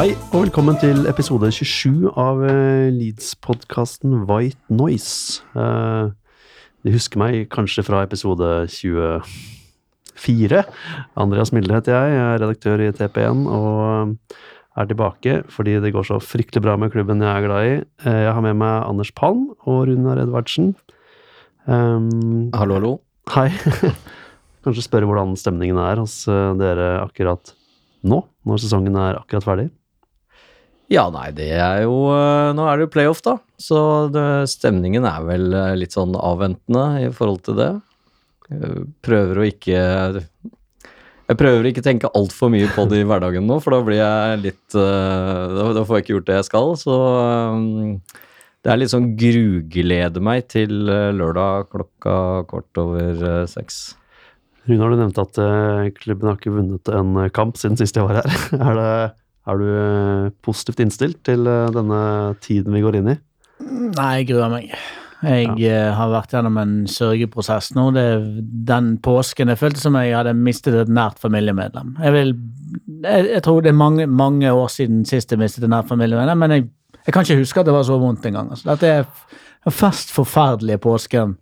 Hei, og velkommen til episode 27 av eh, Leeds-podkasten White Noise. Eh, De husker meg kanskje fra episode 24. Andreas Milde heter jeg, jeg er redaktør i TP1 og eh, er tilbake fordi det går så fryktelig bra med klubben jeg er glad i. Jeg har med meg Anders Palm og Runar Edvardsen. Um, Hallo, hallo. Hei. Kanskje spørre hvordan stemningen er hos dere akkurat nå, når sesongen er akkurat ferdig? Ja, nei, det er jo øh, Nå er det jo playoff, da. Så det, stemningen er vel øh, litt sånn avventende i forhold til det. Prøver å ikke Jeg prøver å ikke tenke altfor mye på det i hverdagen nå, for da blir jeg litt øh, Da, får jeg ikke gjort det jeg skal. Så det er litt sånn grugleder meg til lørdag klokka kvart over seks. seks. Runar, du nevnte at eh, klubben har ikke vunnet en eh, kamp siden sist jeg var her. Er, det, er du eh, positivt innstilt til eh, denne tiden vi går inn i? Nei, jeg gruer meg. Jeg ja. har vært gjennom en sørgeprosess nå. Det, den påsken Jeg følte som jeg hadde mistet et nært familiemedlem. Jeg, vil, jeg, jeg tror det er mange, mange år siden sist jeg mistet et nært familiemedlem, men jeg, jeg kan ikke huske at det var så vondt engang. Altså, dette er den først forferdelige påsken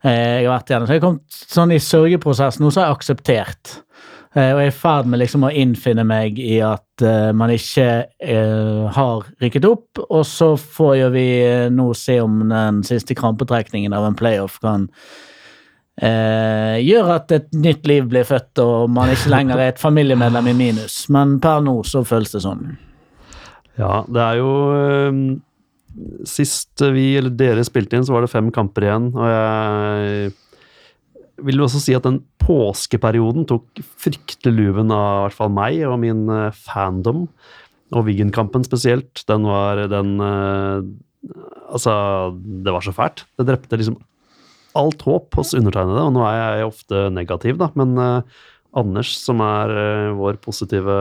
eh, jeg har vært gjennom. Så jeg kom sånn i sørgeprosess nå, så har jeg akseptert. Eh, og jeg er i ferd med liksom å innfinne meg i at uh, man ikke uh, har rykket opp, og så får jo vi nå se om den siste krampetrekningen av en playoff kan gjøre at et nytt liv blir født, og man ikke lenger er et familiemedlem i minus. Men per nå så føles det sånn. Ja, det er jo eh, Sist vi, eller dere, spilte inn, så var det fem kamper igjen. Og jeg vil du også si at den påskeperioden tok fryktelig luven av i hvert fall meg og min eh, fandom. Og Wiggen-kampen spesielt. Den var den eh, Altså, det var så fælt. Det drepte liksom alt håp hos undertegnede, og nå er jeg ofte negativ, da. Men eh, Anders, som er vår positive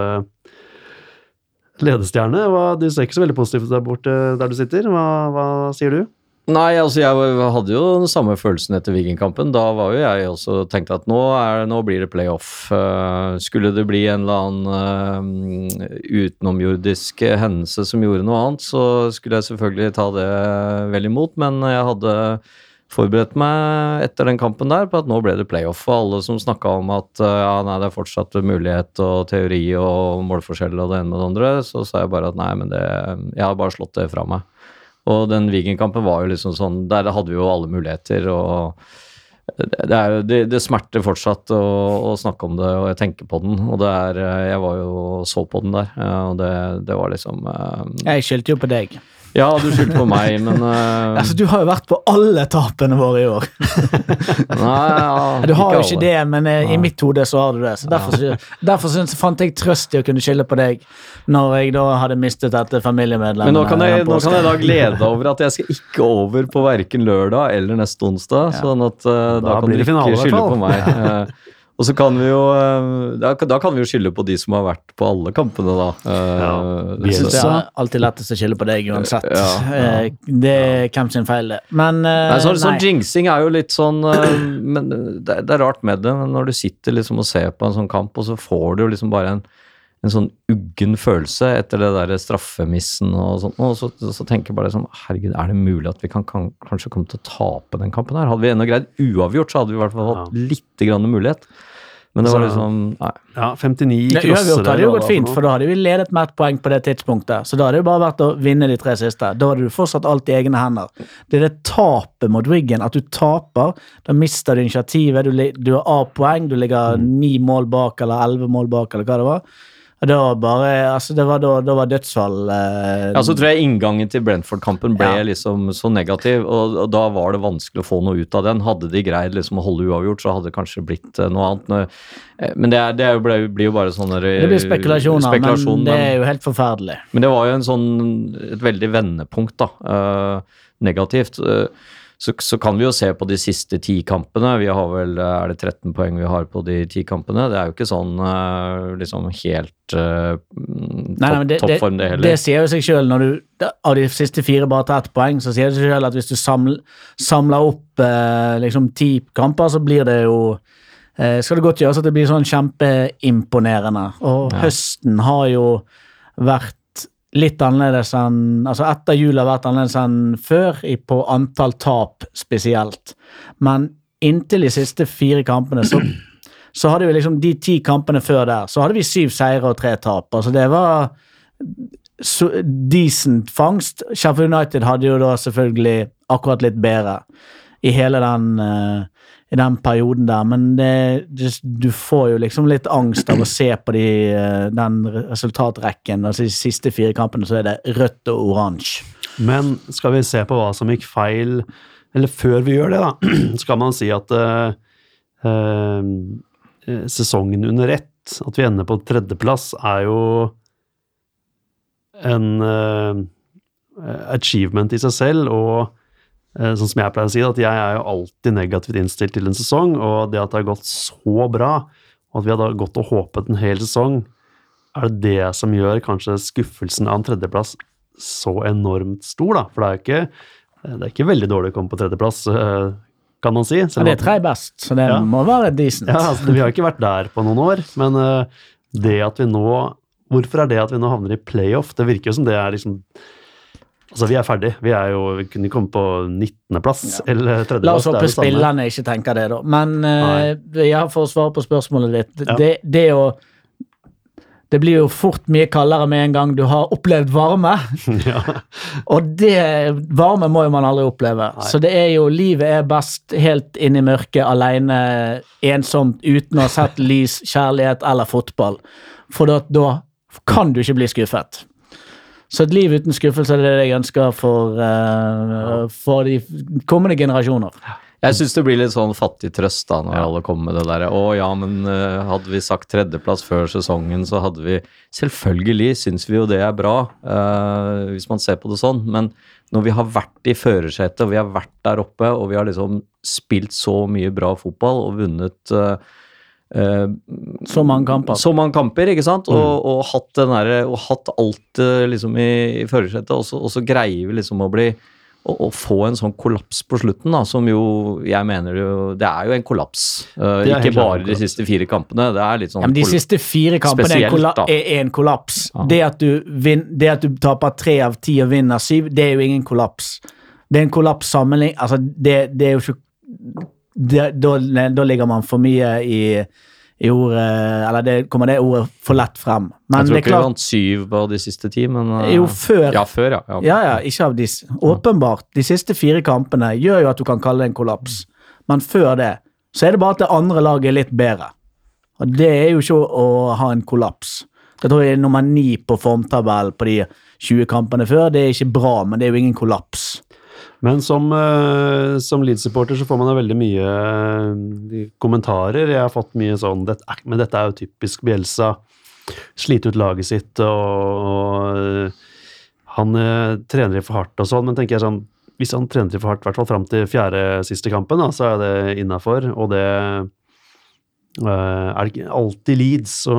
ledestjerne. Hva, du ser ikke så veldig positivt der borte der du sitter. Hva, hva sier du? Nei, altså jeg hadde jo den samme følelsen etter Viking-kampen. Da var jo jeg også tenkt at nå, er, nå blir det playoff. Uh, skulle det bli en eller annen uh, utenomjordisk hendelse som gjorde noe annet, så skulle jeg selvfølgelig ta det vel imot, men jeg hadde forberedt meg etter den kampen der på at nå ble det playoff. Og alle som snakka om at uh, ja, nei, det er fortsatt mulighet og teori og målforskjell og det ene med det andre, så sa jeg bare at nei, men det Jeg har bare slått det fra meg. Og den Viking-kampen var jo liksom sånn Der hadde vi jo alle muligheter, og det, er, det, det smerter fortsatt å, å snakke om det, og jeg tenker på den. Og det er Jeg var jo så på den der, eh, og det, det var liksom eh, Jeg skyldte jo på deg. Ja, du skyldte på meg, men uh... Altså, Du har jo vært på alle tapene våre i år. Nei, ja, Du har jo alle. ikke det, men uh, i mitt hode så har du det. Så Derfor, ja. derfor synes, fant jeg trøst i å kunne skylde på deg når jeg da hadde mistet dette familiemedlemmet. Men nå kan, jeg, nå kan jeg da glede over at jeg skal ikke over på verken lørdag eller neste onsdag, sånn at uh, da, Da kan du ikke skylde på meg. Og så kan vi jo eh, da, da kan vi jo skylde på de som har vært på alle kampene, da. Eh, Ja, Jeg syns det er alltid lettest å skylde på deg uansett. Ja, ja. Eh, Det er hvem sin feil, det. Men eh, Nei, sånn, jinxing er jo litt sånn Men det, det er rart med det. Når du sitter liksom og ser på en sånn kamp, og så får du jo liksom bare en, en sånn uggen følelse etter det der straffemissen og sånt, og så, så tenker jeg bare sånn Herregud, er det mulig at vi kan, kan kanskje komme til å tape den kampen her? Hadde vi ennå greid uavgjort, så hadde vi i hvert fall hatt litt grann mulighet. Men det var liksom Nei. Ja, 59 krosser. Uavgjort hadde jo gått fint, for da hadde vi ledet med ett poeng på det tidspunktet. Så da hadde det bare vært å vinne de tre siste. Da hadde du fortsatt alt i egne hender. Det er det tapet mot Wiggen, at du taper. Da mister du initiativet. Du, du har A-poeng, du ligger ni mål bak eller elleve mål bak, eller hva det var. Var bare Altså, det var da, da var dødsfall eh, Ja, så tror jeg inngangen til Brentford-kampen ble Ja. liksom så negativ, og, og da var det vanskelig å få noe ut av den. Hadde de greid liksom å holde uavgjort, så hadde det kanskje blitt eh, noe annet. Eh, Men det, er, det er jo ble, blir jo bare sånne Det blir spekulasjoner, spekulasjon, men det er jo helt forferdelig. Men det var jo en sånn, et veldig vendepunkt, da. eh, negativt. Eh, så, så kan vi jo se på de siste ti kampene. Vi har vel, Er det 13 poeng vi har på de ti kampene? Det er jo ikke sånn eh, liksom helt uh, men det, det, toppform, det det, sier jo seg sjøl. Når du av de siste fire bare tar ett poeng, så sier det seg sjøl at hvis du samler, samler opp eh, liksom ti kamper, så blir det jo eh, Skal det godt gjøres at det blir sånn kjempeimponerende. Og Ja. høsten har jo vært litt annerledes enn Altså etter jul har vært annerledes enn før, på antall tap spesielt. Men inntil de siste fire kampene, så så hadde vi liksom de ti kampene før der, så hadde vi syv seire og tre tap. Altså det var decent fangst. Sheffield United hadde jo da selvfølgelig akkurat litt bedre i hele den, eh, den perioden der, men det, det, du får jo liksom litt angst av å se på de, eh, den resultatrekken. Altså de siste fire kampene så er det rødt og oransje. Men skal vi se på hva som gikk feil, eller før vi gjør det, da, skal man si at uh, uh, sesongen under ett, at vi ender på tredjeplass, er jo en uh, achievement i seg selv, og sånn som jeg pleier å si, at jeg er jo alltid negativt innstilt til en sesong, og det at det har gått så bra, og at vi hadde gått og håpet en hel sesong, er det det som gjør kanskje skuffelsen av en tredjeplass så enormt stor, da. For det er jo ikke, det er ikke veldig dårlig å komme på tredjeplass, eh, kan man si. Men det er tre best, så det Ja. må være decent. ja, altså, vi har ikke vært der på noen år, men eh, det at vi nå Hvorfor er det at vi nå havner i playoff? Det virker jo som det er liksom Altså, vi er ferdig. Vi er jo Vi kunne komme på 19.-plass eller 30.-plass. La oss håpe spillerne ikke tenker det, da. Men uh, ja, for å svare på spørsmålet ditt Ja. det, det å Det blir jo fort mye kaldere med en gang du har opplevd varme. ja. Og det varme må jo man aldri oppleve. Så det er jo Livet er best helt inn i mørket, alene, ensomt, uten å ha sett lys, kjærlighet eller fotball. For da, da kan du ikke bli skuffet. Så et liv uten skuffelse er det jeg ønsker for, uh, for de kommende generasjoner. Jeg syns det blir litt sånn fattig trøst da når alle kommer med det derre Å ja, men uh, hadde vi sagt tredjeplass før sesongen, så hadde vi Selvfølgelig syns vi jo det er bra, uh, hvis man ser på det sånn, men når vi har vært i førersetet, og vi har vært der oppe, og vi har liksom spilt så mye bra fotball og vunnet eh, eh, Så mange kamper. så mange kamper, ikke sant? Og, og hatt den derre Og hatt alt eh, liksom i, i førersetet, og, og så greier vi liksom å bli å, få en sånn kollaps på slutten, da, som jo jeg mener jo Det er jo en kollaps. Uh, ikke bare de kollaps. siste fire kampene. Det er litt sånn Ja, men de siste fire kampene er, kolla da. er en kollaps. Ja. Det, at du vin, det at du taper tre av ti og vinner syv, det er jo ingen kollaps. Det er en kollaps sammenligning Altså, det, det er jo ikke da, da ligger man for mye i, i ordet Eller det kommer det ordet for lett frem. Men Jeg tror det ikke vi vant syv på de siste ti, men eh, Jo, før. Ja, før, ja. ja. Ja, ja, ikke av de, Åpenbart. De siste fire kampene gjør jo at du kan kalle det en kollaps. Men før det så er det bare at det andre laget er litt bedre. Og det er jo ikke å, å ha en kollaps. Jeg tror jeg er nummer ni på formtabellen på de 20 kampene før. Det er ikke bra, men det er jo ingen kollaps. Men som, eh, som Leeds-supporter så får man jo veldig mye eh, kommentarer. Jeg har fått mye sånn er- Men dette er jo typisk Bjelsa. Slite ut laget sitt og, og eh, Han eh, trener i for hardt og sånn, men tenker jeg sånn Hvis han trener i for hardt, i hvert fall fram til fjerde siste kampen, da, så er det innafor. Og det Uh, er det ikke alltid Leeds å,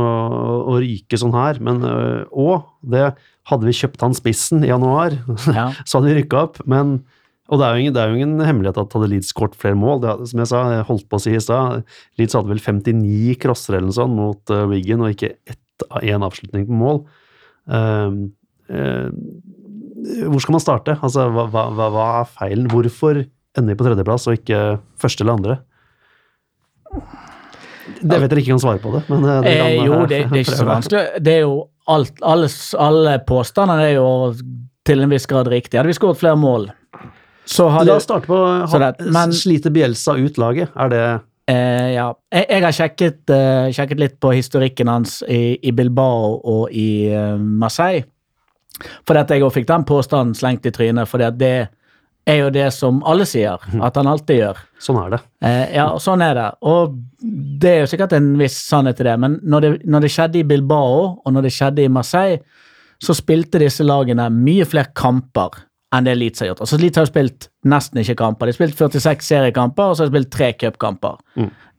å ryke sånn her. Men eh, Og det hadde vi kjøpt han spissen i januar, Ja. så hadde vi rykka opp. Men, og det er, ingen, det er jo ingen hemmelighet at hadde Leeds skåret flere mål. Det, som jeg sa, jeg holdt på å si i stad, Leeds hadde vel 59 crosser eller noe sånt mot uh, Wiggen, og ikke én avslutning på mål. Uh, uh, hvor skal man starte? Altså, hva, hva, hva, er feilen? Hvorfor ender vi på tredjeplass og ikke første eller andre? Det vet dere ikke kan svare på det, men det kan, Eh, jo, eh, det, det er ikke så vanskelig. Det er jo alt, alle, alle påstandene er jo til en viss grad riktig. Hadde vi skåret flere mål, så hadde La oss starte på Så ha, men- Sliter Bjelsa ut laget? Er det Eh, ja. Jeg, jeg har sjekket, eh, sjekket litt på historikken hans i, i Bilbao og i eh, Marseille. Fordi at jeg òg fikk den påstanden slengt i trynet, fordi at det er jo det som alle sier, at han alltid gjør. Sånn er det. Eh, ja, sånn er det. Og det er jo sikkert en viss sannhet i det, men når det, når det skjedde i Bilbao, og når det skjedde i Marseille, så spilte disse lagene mye flere kamper enn det Leeds har gjort. Altså Leeds har jo spilt nesten ikke kamper. De har spilt 46 seriekamper, og så har de spilt tre cupkamper.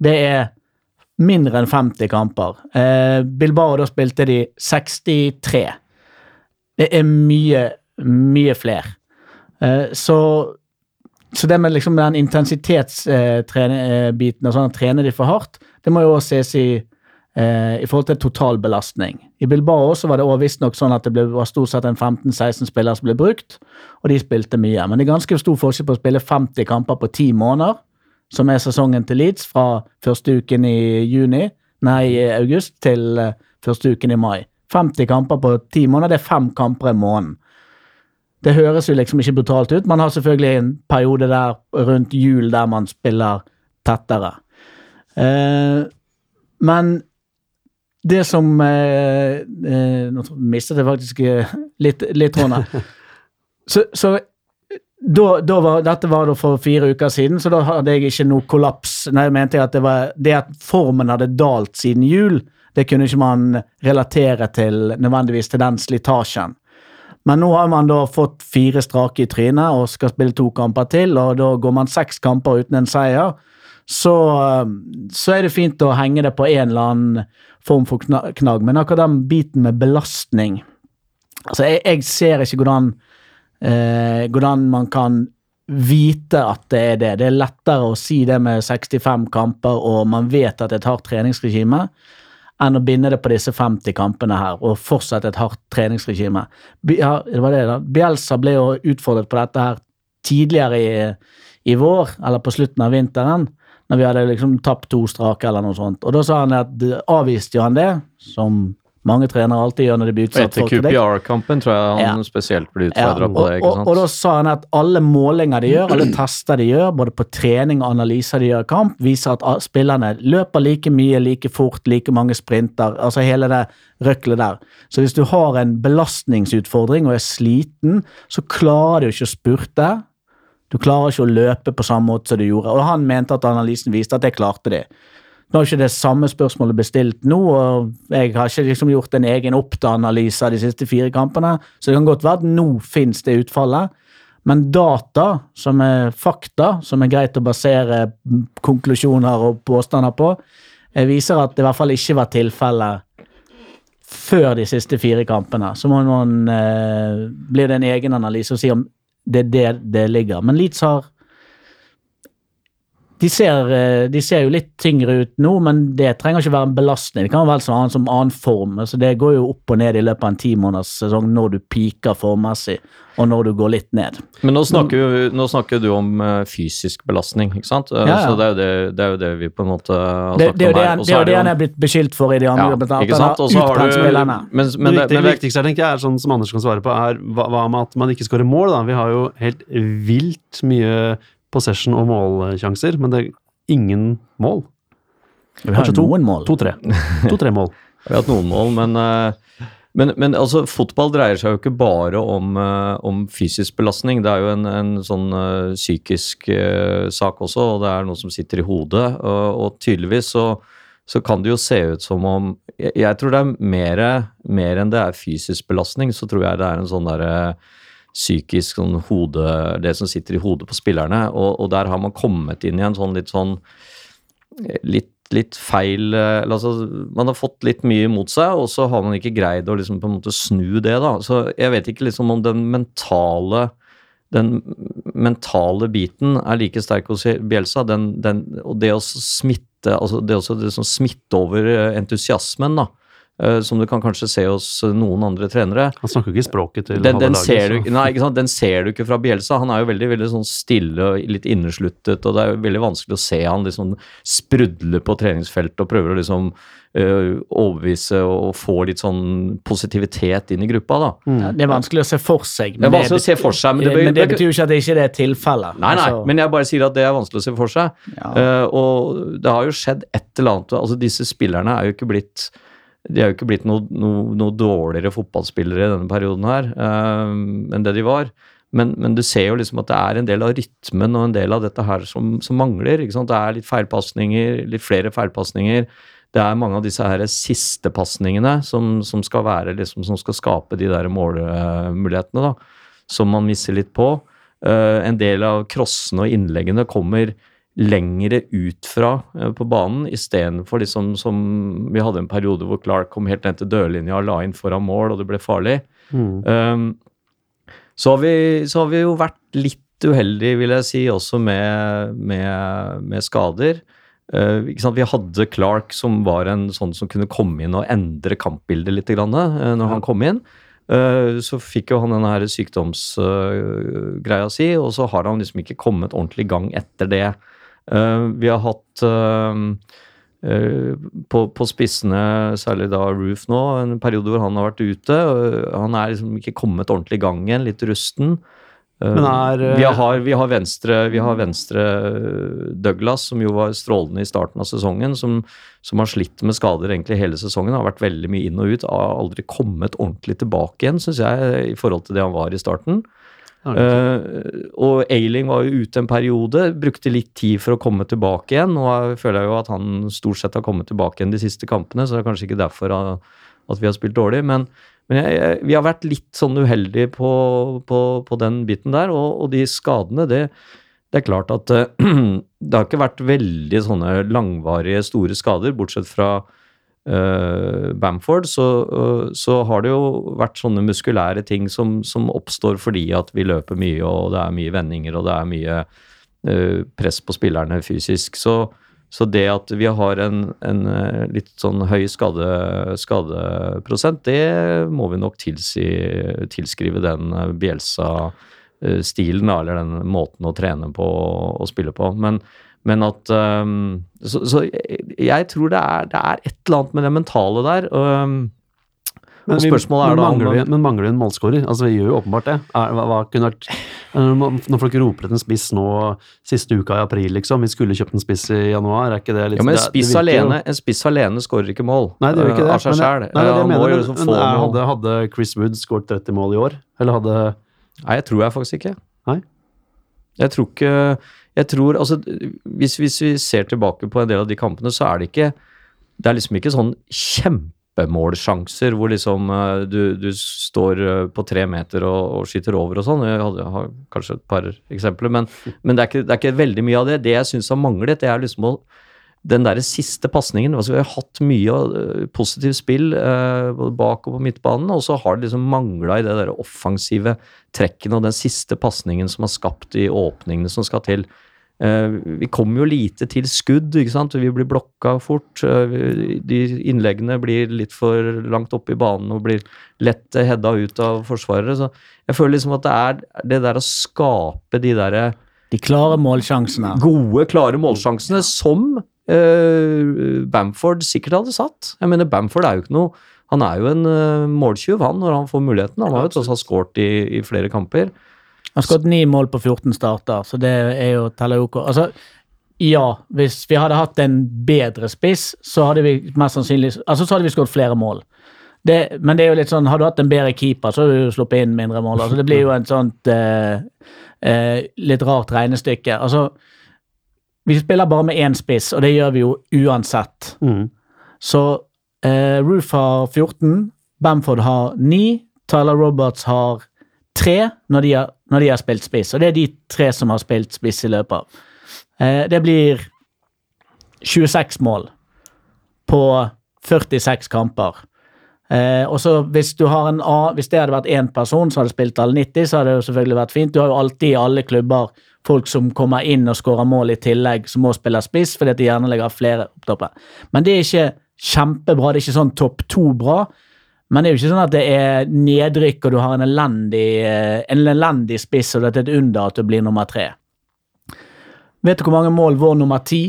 Det er mindre enn 50 kamper. Eh, Bilbao, da spilte de 63. Det er mye, mye flere. Eh, så, så det med liksom den intensitetsbiten og sånn, å trene de for hardt, det må jo også ses i, eh, i forhold til totalbelastning. I Bilbao også var det visstnok sånn at det ble, var stort sett en 15-16 spillere som ble brukt, og de spilte mye. Men det er ganske stor forskjell på å spille 50 kamper på 10 måneder, som er sesongen til Leeds, fra første uken i juni, nei, august, til eh, første uken i mai. 50 kamper på 10 måneder, det er fem kamper i måneden. Det høres jo liksom ikke brutalt ut. Man har selvfølgelig en periode der rundt jul der man spiller tettere. Eh, men det som eh, eh, Nå mistet jeg faktisk eh, litt, litt tråden. Så, så da, da var, dette var da for fire uker siden, så da hadde jeg ikke noe kollaps. Nei, mente jeg at det var det at formen hadde dalt siden jul, det kunne ikke man relatere til nødvendigvis til den slitasjen. Men nå har man da fått fire strake i trynet og skal spille to kamper til, og da går man seks kamper uten en seier. Så, så er det fint å henge det på en eller annen form for kna- knagg. Men akkurat den biten med belastning Altså, jeg, jeg ser ikke hvordan, eh, hvordan man kan vite at det er det. Det er lettere å si det med 65 kamper, og man vet at det er et hardt treningsregime, enn å binde det på disse 50 kampene her, og fortsette et hardt treningsregime. Ja, det var det da. Bielsa ble jo utfordret på dette her tidligere i, i vår, eller på slutten av vinteren, når vi hadde liksom tapt to strake eller noe sånt. Og da sa han at avviste jo han det, som mange trenere alltid gjør når de blir utsatt etter for kritikk. QPR-kampen tror jeg han Ja. spesielt blir utfordra ja. på det. ikke og, sant? og da sa han at alle målinger de gjør, alle tester de gjør, både på trening og analyser de gjør i kamp, viser at spillerne løper like mye, like fort, like mange sprinter. Altså hele det røklet der. Så hvis du har en belastningsutfordring og er sliten, så klarer du ikke å spurte. Du klarer ikke å løpe på samme måte som du gjorde. Og han mente at analysen viste at det klarte de. Nå er ikke det samme spørsmålet bestilt nå, og jeg har ikke liksom gjort en egen oppda-analyse av de siste fire kampene, så det kan godt være at nå finnes det utfallet. Men data, som er fakta, som er greit å basere konklusjoner og påstander på, eh, viser at det i hvert fall ikke var tilfellet før de siste fire kampene. Så må man eh, blir det en egen analyse og si om det er det det ligger. Men Leeds har de ser, eh, de ser jo litt tyngre ut nå, men det trenger ikke være en belastning. Det kan være som annen, som annen form. Altså det går jo opp og ned i løpet av en timåneders sesong når du piker formmessig, og når du går litt ned. Men nå snakker, nå snakker du om eh, fysisk belastning, ikke sant? Eh, Ja, ja. Så det er, det, det er jo det vi på en måte har snakket det om her. det, er jo det han er blitt beskyldt for i de andre ja, ikke sant? Og så har du men, men, men det, viktigste tenker jeg, er sånn som Anders kan svare på, er hva, hva med at man ikke skårer mål? da? Vi har jo helt vilt mye possession og målsjanser, men det er ingen mål. Vi har Kanskje to. noen mål. To-tre. To-tre mål. Vi har hatt noen mål, men, eh, men, men altså, fotball dreier seg jo ikke bare om, eh, om fysisk belastning. Det er jo en, en sånn eh, psykisk sak også, og det er noe som sitter i hodet. Og, og tydeligvis så, så kan det jo se ut som om Jeg, jeg tror det er mer, mer enn det er fysisk belastning, så tror jeg det er en sånn derre psykisk sånn hode Det som sitter i hodet på spillerne. Og, og der har man kommet inn i en sånn litt sånn litt, litt feil eller altså, Man har fått litt mye imot seg, og så har man ikke greid å liksom på en måte snu det. da, så Jeg vet ikke liksom om den mentale den mentale biten er like sterk hos Bjelsa. Den, den, og det å smitte altså det, også, det som smitte over entusiasmen, da, som du kan kanskje se hos noen andre trenere, Han snakker ikke språket til den, den, halve ser du, laget, nei, ikke sant? den ser du ikke fra Bielsa. Han er jo veldig veldig sånn stille og litt innesluttet, og det er jo veldig vanskelig å se han liksom sprudle på treningsfeltet og prøver å liksom øh, overbevise og få litt sånn positivitet inn i gruppa, da. Ja, Det er vanskelig å se for seg. Det er vanskelig å se for seg, men det, men det betyr jo ikke at det ikke er tilfellet. Nei, nei, Altså, men jeg bare sier at det er vanskelig å se for seg. Ja. Uh, og det har jo skjedd et eller annet Altså, disse spillerne er jo ikke blitt de er jo ikke blitt noe, noe, noe dårligere fotballspillere i denne perioden her uh, enn det de var. Men, men du ser jo liksom at det er en del av rytmen og en del av dette her som, som mangler. ikke sant? Det er litt feilpasninger, litt flere feilpasninger. Det er mange av disse her siste pasningene som, som skal være liksom, som skal skape de der målmulighetene, da. Som man misser litt på. Uh, en del av crossene og innleggene kommer lengre ut fra eh, på banen, istedenfor liksom som vi hadde en periode hvor Clark kom helt ned til dørlinja og la inn foran mål, og det ble farlig. Mm. Um, så, har vi, så har vi jo vært litt uheldige, vil jeg si, også med, med, med skader. Uh? Vi hadde Clark som var en sånn som kunne komme inn og endre kampbildet litt grann, uh, når han kom inn. Uh, så fikk jo han denne her sykdomsgreia si, og så har han liksom ikke kommet ordentlig i gang etter det. Uh, vi har hatt uh, uh, på, på spissene, særlig da Roof nå, en periode hvor han har vært ute. han er liksom ikke kommet ordentlig i gang igjen, litt rusten. Men er, vi, har, vi, har venstre, vi har venstre Douglas, som jo var strålende i starten av sesongen, som, som har slitt med skader egentlig hele sesongen. Har vært veldig mye inn og ut. Har aldri kommet ordentlig tilbake igjen, syns jeg, i forhold til det han var i starten. Uh, og Ailing var jo ute en periode, brukte litt tid for å komme tilbake igjen. Nå er- føler jeg jo at han stort sett har kommet tilbake igjen de siste kampene, så det er kanskje ikke derfor at vi har spilt dårlig. Men, men jeg, jeg, vi har vært litt sånn uheldige på, på, på den biten der, og, og de skadene, det, det er klart at uh, det har ikke vært veldig sånne langvarige, store skader, bortsett fra Bamford, så, eh, så har det jo vært sånne muskulære ting som, som oppstår fordi at vi løper mye, og det er mye vendinger, og det er mye eh, press på spillerne fysisk. Så, så det at vi har en, en eh, litt sånn høy skade, skadeprosent, det må vi nok tilsi, tilskrive den eh, Bielsa-stilen, eller den måten å trene på og spille på. Men, men at um, Så, så jeg, tror det er, det er et eller annet med det mentale der. Um, Men, vi- men da mangler vi, Men mangler vi en målskårer? Altså, vi gjør jo åpenbart det. Er, hva, hva kunne vært når folk roper etter en spiss nå siste uka i april, liksom. Vi skulle kjøpt en spiss i januar, er ikke det litt ja, men en det- det spiss, jo- alene, en spiss alene skårer ikke mål Nei, det gjør ikke eh, det. av seg det det men, liksom hadde, hadde Chris Wood skåret 30 mål i år? Eller hadde Nei, jeg tror jeg faktisk ikke. Nei? Jeg tror ikke Jeg tror Altså, hvis, hvis vi ser tilbake på en del av de kampene, så er det ikke Det er liksom ikke sånn kjempemålsjanser hvor liksom eh, du, du står eh, på tre meter og, og skyter over og sånn. Jeg, jeg har kanskje et par eksempler, men, men det, er ikke, det er ikke veldig mye av det. Det jeg syns har manglet, det er liksom å den der siste pasningen altså Vi har hatt mye uh, positivt spill uh, både bak og på midtbanen, og så har det liksom mangla i det der offensive trekkene og den siste pasningen som har skapt de åpningene som skal til. Uh, vi kommer jo lite til skudd, ikke sant. Vi blir blokka fort. Uh, de innleggene blir litt for langt oppe i banen og blir lett hedda ut av forsvarere. Så jeg føler liksom at det er det der å skape de derre De klare målsjansene. gode, klare målsjansene som Bamford sikkert hadde satt. Jeg mener, Bamford er jo ikke noe Han er jo en eh, måltyv, han, når han får muligheten. Han har jo tross alt skåret i, i flere kamper. Han har skåret ni mål på 14 starter, så det er jo teller OK. Altså, ja, hvis vi hadde hatt en bedre spiss, så hadde vi mest sannsynlig Altså, så hadde vi skåret flere mål. Det, men det er jo litt sånn, har du hatt en bedre keeper, så hadde du jo sluppet inn mindre mål. Altså, det blir jo et sånt eh, eh, litt rart regnestykke. Altså, vi spiller bare med én spiss, og det gjør vi jo uansett. mm. Så eh, Roof har 14, Bamford har 9, Tyler Roberts har 3 når de har, når de har spilt spiss. Og det er de tre som har spilt spiss i løpet av. Eh, det blir 26 mål på 46 kamper. Eh, og så hvis du har en A, hvis det hadde vært én person som hadde spilt alle 90, så hadde det jo selvfølgelig vært fint. Du har jo alltid i alle klubber folk som kommer inn og skårer mål i tillegg, som må spille spiss, fordi at de gjerne legger flere opptopper. Men det er ikke kjempebra. Det er ikke sånn topp to-bra. Men det er jo ikke sånn at det er nedrykk, og du har en elendig, eh, en elendig spiss, og det er et under at du blir nummer tre. Vet du hvor mange mål vår nummer ti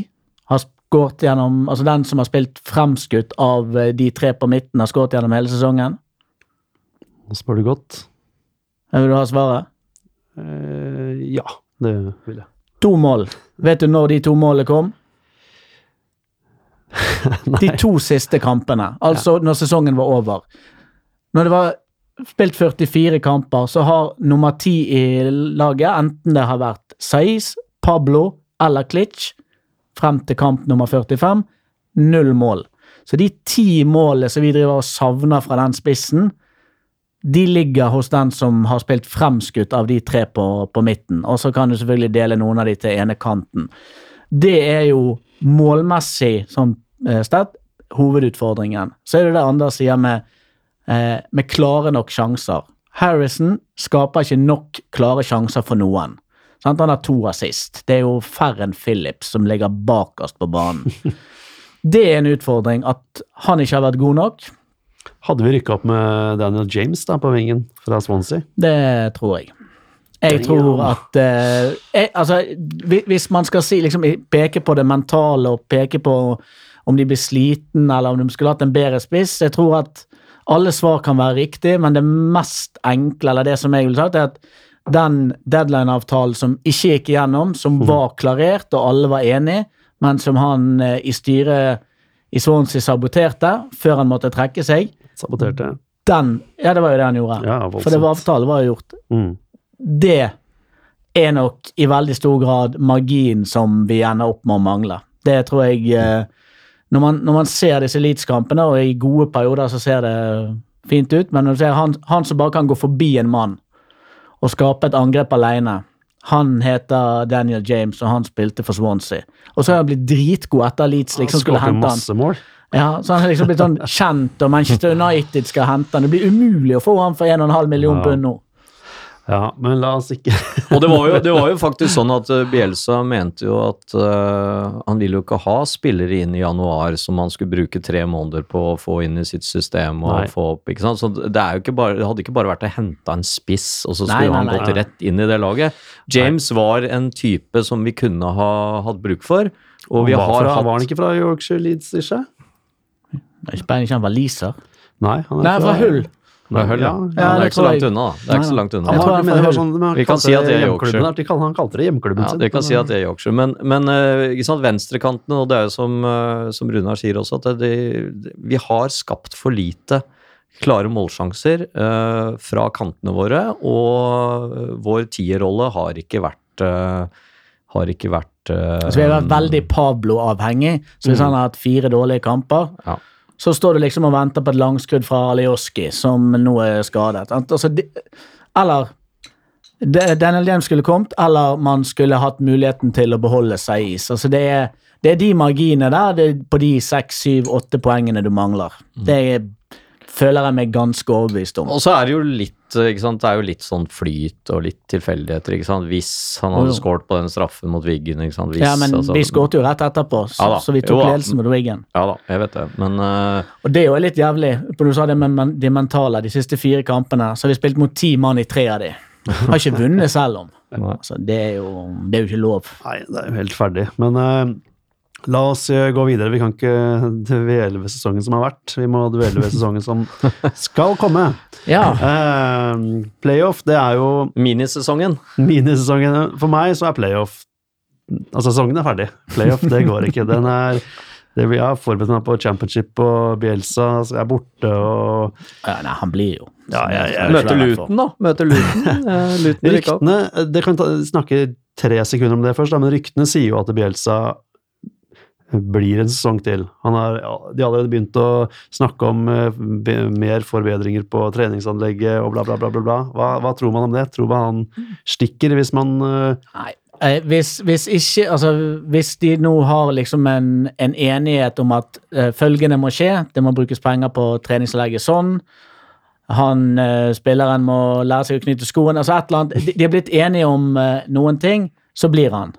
har skåret gjennom Altså den som har spilt fremskutt av eh, de tre på midten, har skåret gjennom hele sesongen? Nå spør du godt. Vil du ha svaret? Uh, ja, det vil jeg. To mål. Vet du når de to målene kom? De to siste kampene. Altså når sesongen var over. Når det var spilt 44 kamper, så har nummer ti i laget, enten det har vært Saiz, Pablo eller Klitsch, frem til kamp nummer 45, null mål. Så de ti målene som vi driver og savner fra den spissen, de ligger hos den som har spilt fremskutt av de tre på, på midten. Og så kan du selvfølgelig dele noen av de til ene kanten. Det er jo målmessig sånn eh, sted hovedutfordringen. Så er det det Anders sier med, eh, med klare nok sjanser. Harrison skaper ikke nok klare sjanser for noen. Sant? Han har to assist. Det er jo færre enn Phillips som ligger bakerst på banen. Det er en utfordring at han ikke har vært god nok. Hadde vi rykka opp med Daniel James da på vingen fra Swansea? Det tror jeg. Jeg tror at eh, jeg, Altså, hvis man skal si, liksom, peke på det mentale og peke på om de blir sliten, eller om de skulle hatt en bedre spiss Jeg tror at alle svar kan være riktig, men det mest enkle, eller det som jeg ville sagt, er at den deadline-avtalen som ikke gikk igjennom, som var klarert og alle var enig, men som han eh, i styret i Swansea saboterte før han måtte trekke seg, Saboterte. den Ja, det var jo det han gjorde. Ja. For det var avtale var jo gjort Mm. det er nok i veldig stor grad magien som vi ender opp med å mangle. Det tror jeg eh, Når man, når man ser disse Leeds-kampene, og i gode perioder så ser det fint ut, men når du ser han, han som bare kan gå forbi en mann og skape et angrep alene Han heter Daniel James, og han spilte for Swansea. Og så har han blitt dritgod etter Leeds liksom han. masse mål. Ja, så han har liksom blitt sånn kjent, og Manchester United skal hente han. Det blir umulig å få han for 1,5 million pund nå. Ja, men la oss ikke Og det var, jo, det var jo faktisk sånn at eh, Bielsa mente jo at uh, han ville jo ikke ha spillere inn i januar som han skulle bruke tre måneder på å få inn i sitt system og Nei. få opp, ikke sant. Så det, er jo ikke bare, det hadde ikke bare vært å hente en spiss, og så skulle nei, han nei. gått rett inn i det laget. James var en type som vi kunne ha hatt bruk for, og vi han har hatt var han ikke fra Yorkshire Leeds, ikke? Det er ikke han var. Nei, han er Nei, fra Hull. Fra Hull, ja. Ja, ja, det er ikke så langt unna. Det er ikke så langt unna. Jeg tror han men er det fra var sånn, Vi kan si at det er Yorkshire. De Han kalte det hjemklubben Ja, sin. det kan si at det er Yorkshire, men, men eh, ikke sant, venstrekantene, og det er jo som, eh, som Runar sier også, at det, det, vi har skapt for lite klare målsjanser uh, fra kantene våre, og vår tierrolle har ikke vært uh, har ikke vært uh, altså, vi har vært veldig Pablo-avhengig. Så hvis han har hatt fire dårlige kamper, Ja. Så står du liksom og venter på et langskudd fra Alioski, som nå er skadet. Altså, de, eller Daniel James skulle kommet, eller man skulle hatt muligheten til å beholde Saiz. Altså, det er, det er de marginene der, det er på de seks, syv, åtte poengene du mangler. Det er, føler jeg meg ganske overbevist om. Og så er det jo litt eh, ikke sant? Det er jo litt sånn flyt og litt tilfeldigheter. ikke sant? Hvis han hadde skåret på den straffen mot Wiggen ikke sant? Hvis, Ja, men altså- vi skåret jo rett etterpå, så, Ja så vi tok ledelsen mot Wiggen. Ja da, jeg vet det, men uh, Og det er jo litt jævlig. For Du sa det med de mentale. De siste fire kampene så har vi spilt mot ti mann i tre av de. Har ikke vunnet selv om. Altså, det, er jo, det er jo ikke lov. Nei, det er jo helt ferdig. Men eh, la oss eh, gå videre. Vi kan ikke dvele ved sesongen som har vært. Vi må dvele ved sesongen som skal komme. Ja. Uh, playoff, det er jo minisesongen minisesongen. For meg så er playoff Altså, sesongen er ferdig. Playoff, det går ikke. Den er det, Jeg har forberedt meg på championship og Bielsa så jeg er borte og ja nei, han blir jo Ja, jeg- jeg- Møte Luton, da. Møter Luton. Eh, Luton. Ryktene Det kan ta, snakke tre sekunder om det først, da, men ryktene sier jo at Bielsa blir en sesong til. Har, ja, de har allerede begynt å snakke om eh, be, mer forbedringer på treningsanlegget og bla, bla, bla. bla, bla. Hva, hva tror man om det? Tror man han stikker hvis man eh, Nei. Eh, hvis, hvis ikke Altså, hvis de nå har liksom en, en enighet om at eh, følgende må skje, det må brukes penger på treningsanlegget sånn, han eh, spilleren må lære seg å knytte skoene, altså et eller annet De, de er blitt enige om eh, noen ting, så blir han.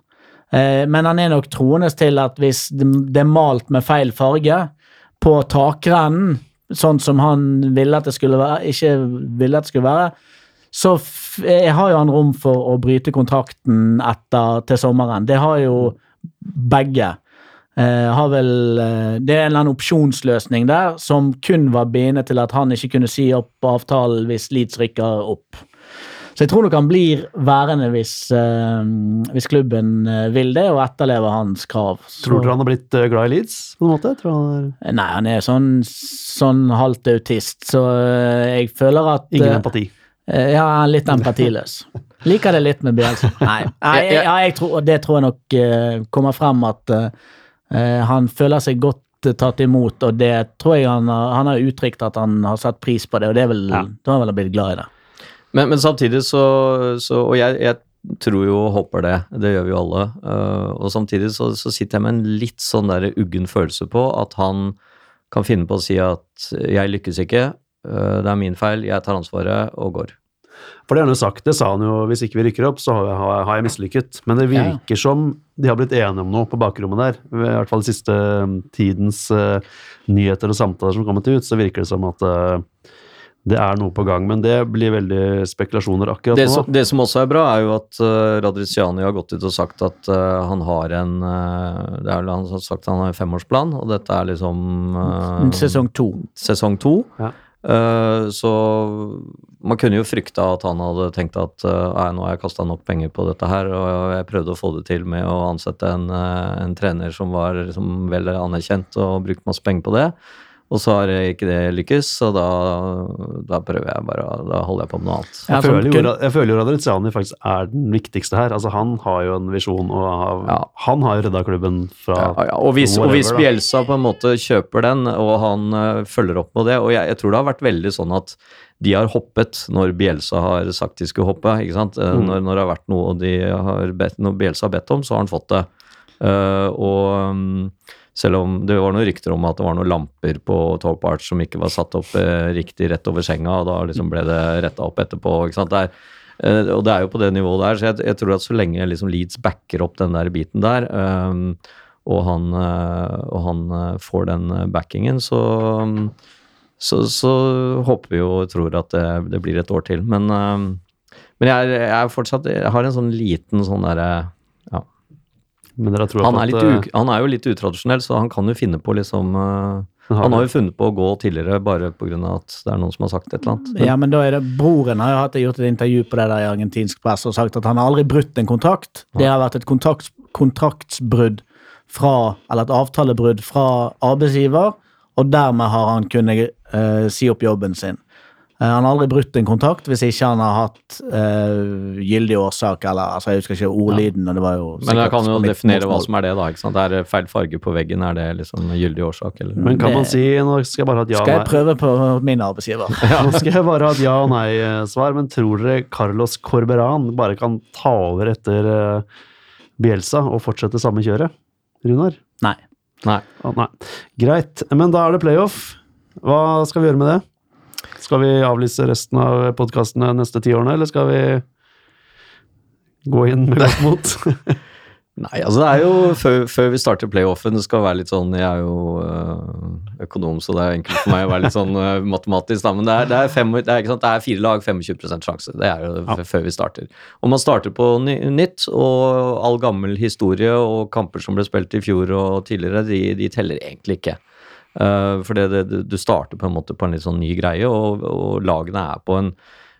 Eh, men han er nok troende til at hvis det, er malt med feil farge på takrennen, sånn som han ville at det skulle være, ikke ville at det skulle være, så eh, har jo han rom for å bryte kontrakten etter til sommeren. Det har jo begge. Eh, har vel, eh, det er en eller annen opsjonsløsning der som kun var bindende til at han ikke kunne si opp avtalen hvis Leeds rykker opp. Så jeg tror nok han blir værende hvis, uh, hvis klubben eh, vil det og etterlever hans krav. Så, Tror dere han har blitt eh, glad i Leeds? på en måte? Tror han er Nei, han er sånn, sånn halvt autist, så jeg føler at Ingen empati. Ja, han er litt empatiløs. Liker det litt med Bjørnson? Nei, jeg, jeg, ja, jeg tror, det tror jeg nok uh, kommer frem at eh, eh, han føler seg godt tatt imot, og det tror jeg han har, han har uttrykt at han har satt pris på det, og det er vel, Ja. da har han vel blitt glad i det. Men, men samtidig så, så Og jeg, jeg tror jo og håper det, det gjør vi jo alle. øh, og samtidig så, så sitter jeg med en litt sånn der uggen følelse på at han kan finne på å si at jeg lykkes ikke, øh, det er min feil, jeg tar ansvaret og går. For det har han jo sagt, det sa han jo hvis ikke vi rykker opp, så har jeg, har jeg mislykket. Men det Ja. virker som de har blitt enige om noe på bakrommet der. I hvert fall siste um, tidens eh, nyheter og samtaler som kommet ut, så virker det som at eh, det er noe på gang. Men det blir veldig spekulasjoner akkurat Det nå. som, det som også er bra, er jo at uh, Radriciani har gått ut og sagt at uh, han har en uh, Det er vel han som har sagt at han har en femårsplan, og dette er liksom uh, Sesong to. sesong to. Ja. Eh, så man kunne jo frykta at han hadde tenkt at eh, nå har jeg kasta nok penger på dette her, og jeg prøvde å få det til med å ansette en, eh, en trener som var liksom vel anerkjent og brukt masse penger på det. Og så har ikke det lykkes, så da, da prøver jeg bare Da holder jeg på med noe annet. Jeg føler, jo, jeg føler jo Radriziani faktisk er den viktigste her. Altså Han har jo en visjon, og har, Ja. han har jo redda klubben fra Ja, ja, og, hvis, og hvis. Bielsa på en måte kjøper den, og han uh, følger opp med det Og jeg, jeg tror det har vært veldig sånn at de har hoppet når Bielsa har sagt de skulle hoppe. ikke sant? Eh, Mm. Når, når det har vært noe de har bedt, når Bielsa har bedt om, så har han fått det. Uh, og mm, selv om det var noen rykter om at det var noen lamper på Top Arch som ikke var satt opp eh, riktig rett over senga, og da liksom ble det retta opp etterpå. ikke sant? Det er, eh, og det er jo på det nivået der, så jeg, jeg tror at så lenge liksom Leeds backer opp den der biten der, eh, og han, eh, og han eh, får den backingen, så, så, så håper vi jo og tror at det, det blir et år til. Men, eh, men jeg, er, jeg er fortsatt Jeg har en sånn liten sånn derre ja. Men dere tror han, er at, litt u, han er jo litt utradisjonell, så han kan jo finne på liksom uh, har Han har det- jo funnet på å gå tidligere bare pga. at det er noen som har sagt et eller annet. Ja, men da er det Broren har jo hatt, gjort et intervju på det der i argentinsk press og sagt at han har aldri brutt en kontrakt. Det har vært et kontrakt, kontraktsbrudd fra, eller et avtalebrudd fra arbeidsgiver, og dermed har han kunnet uh, si opp jobben sin. Eh, han har aldri brutt en kontakt hvis ikke han har hatt uh, gyldig årsak, eller altså jeg husker ikke ordlyden. og det var jo Men jeg kan jo definere hva som er det, da. ikke sant? Det er feil farge på veggen, er det liksom gyldig årsak, eller? Men kan Det- man si Nå skal jeg bare ha et ja Skal jeg prøve på min arbeidsgiver? Nå skal jeg bare ha et ja og nei-svar, men tror dere Carlos Corberan bare kan ta over etter eh, Bielsa og fortsette samme kjøret? Runar? Nei. Nei. Å, nei. Greit, men da er det playoff. Hva skal vi gjøre med det? Skal vi avlyse resten av podkastene neste ti årene, eller skal vi gå inn med godt mot? Nei, altså det er jo før, før vi starter playoffen, det skal være litt sånn Jeg er jo øh, økonom, så det er enkelt for meg å være litt sånn øh, matematisk, da. Men det er, det, er fem, det, er, det er fire lag, 25% sjanse. Det er jo ja. før vi starter. Og man starter på nytt, og all gammel historie og kamper som ble spilt i fjor og tidligere, de, de teller egentlig ikke. Uh, for det, det, du starter på en måte på en litt sånn ny greie, og, og lagene er på en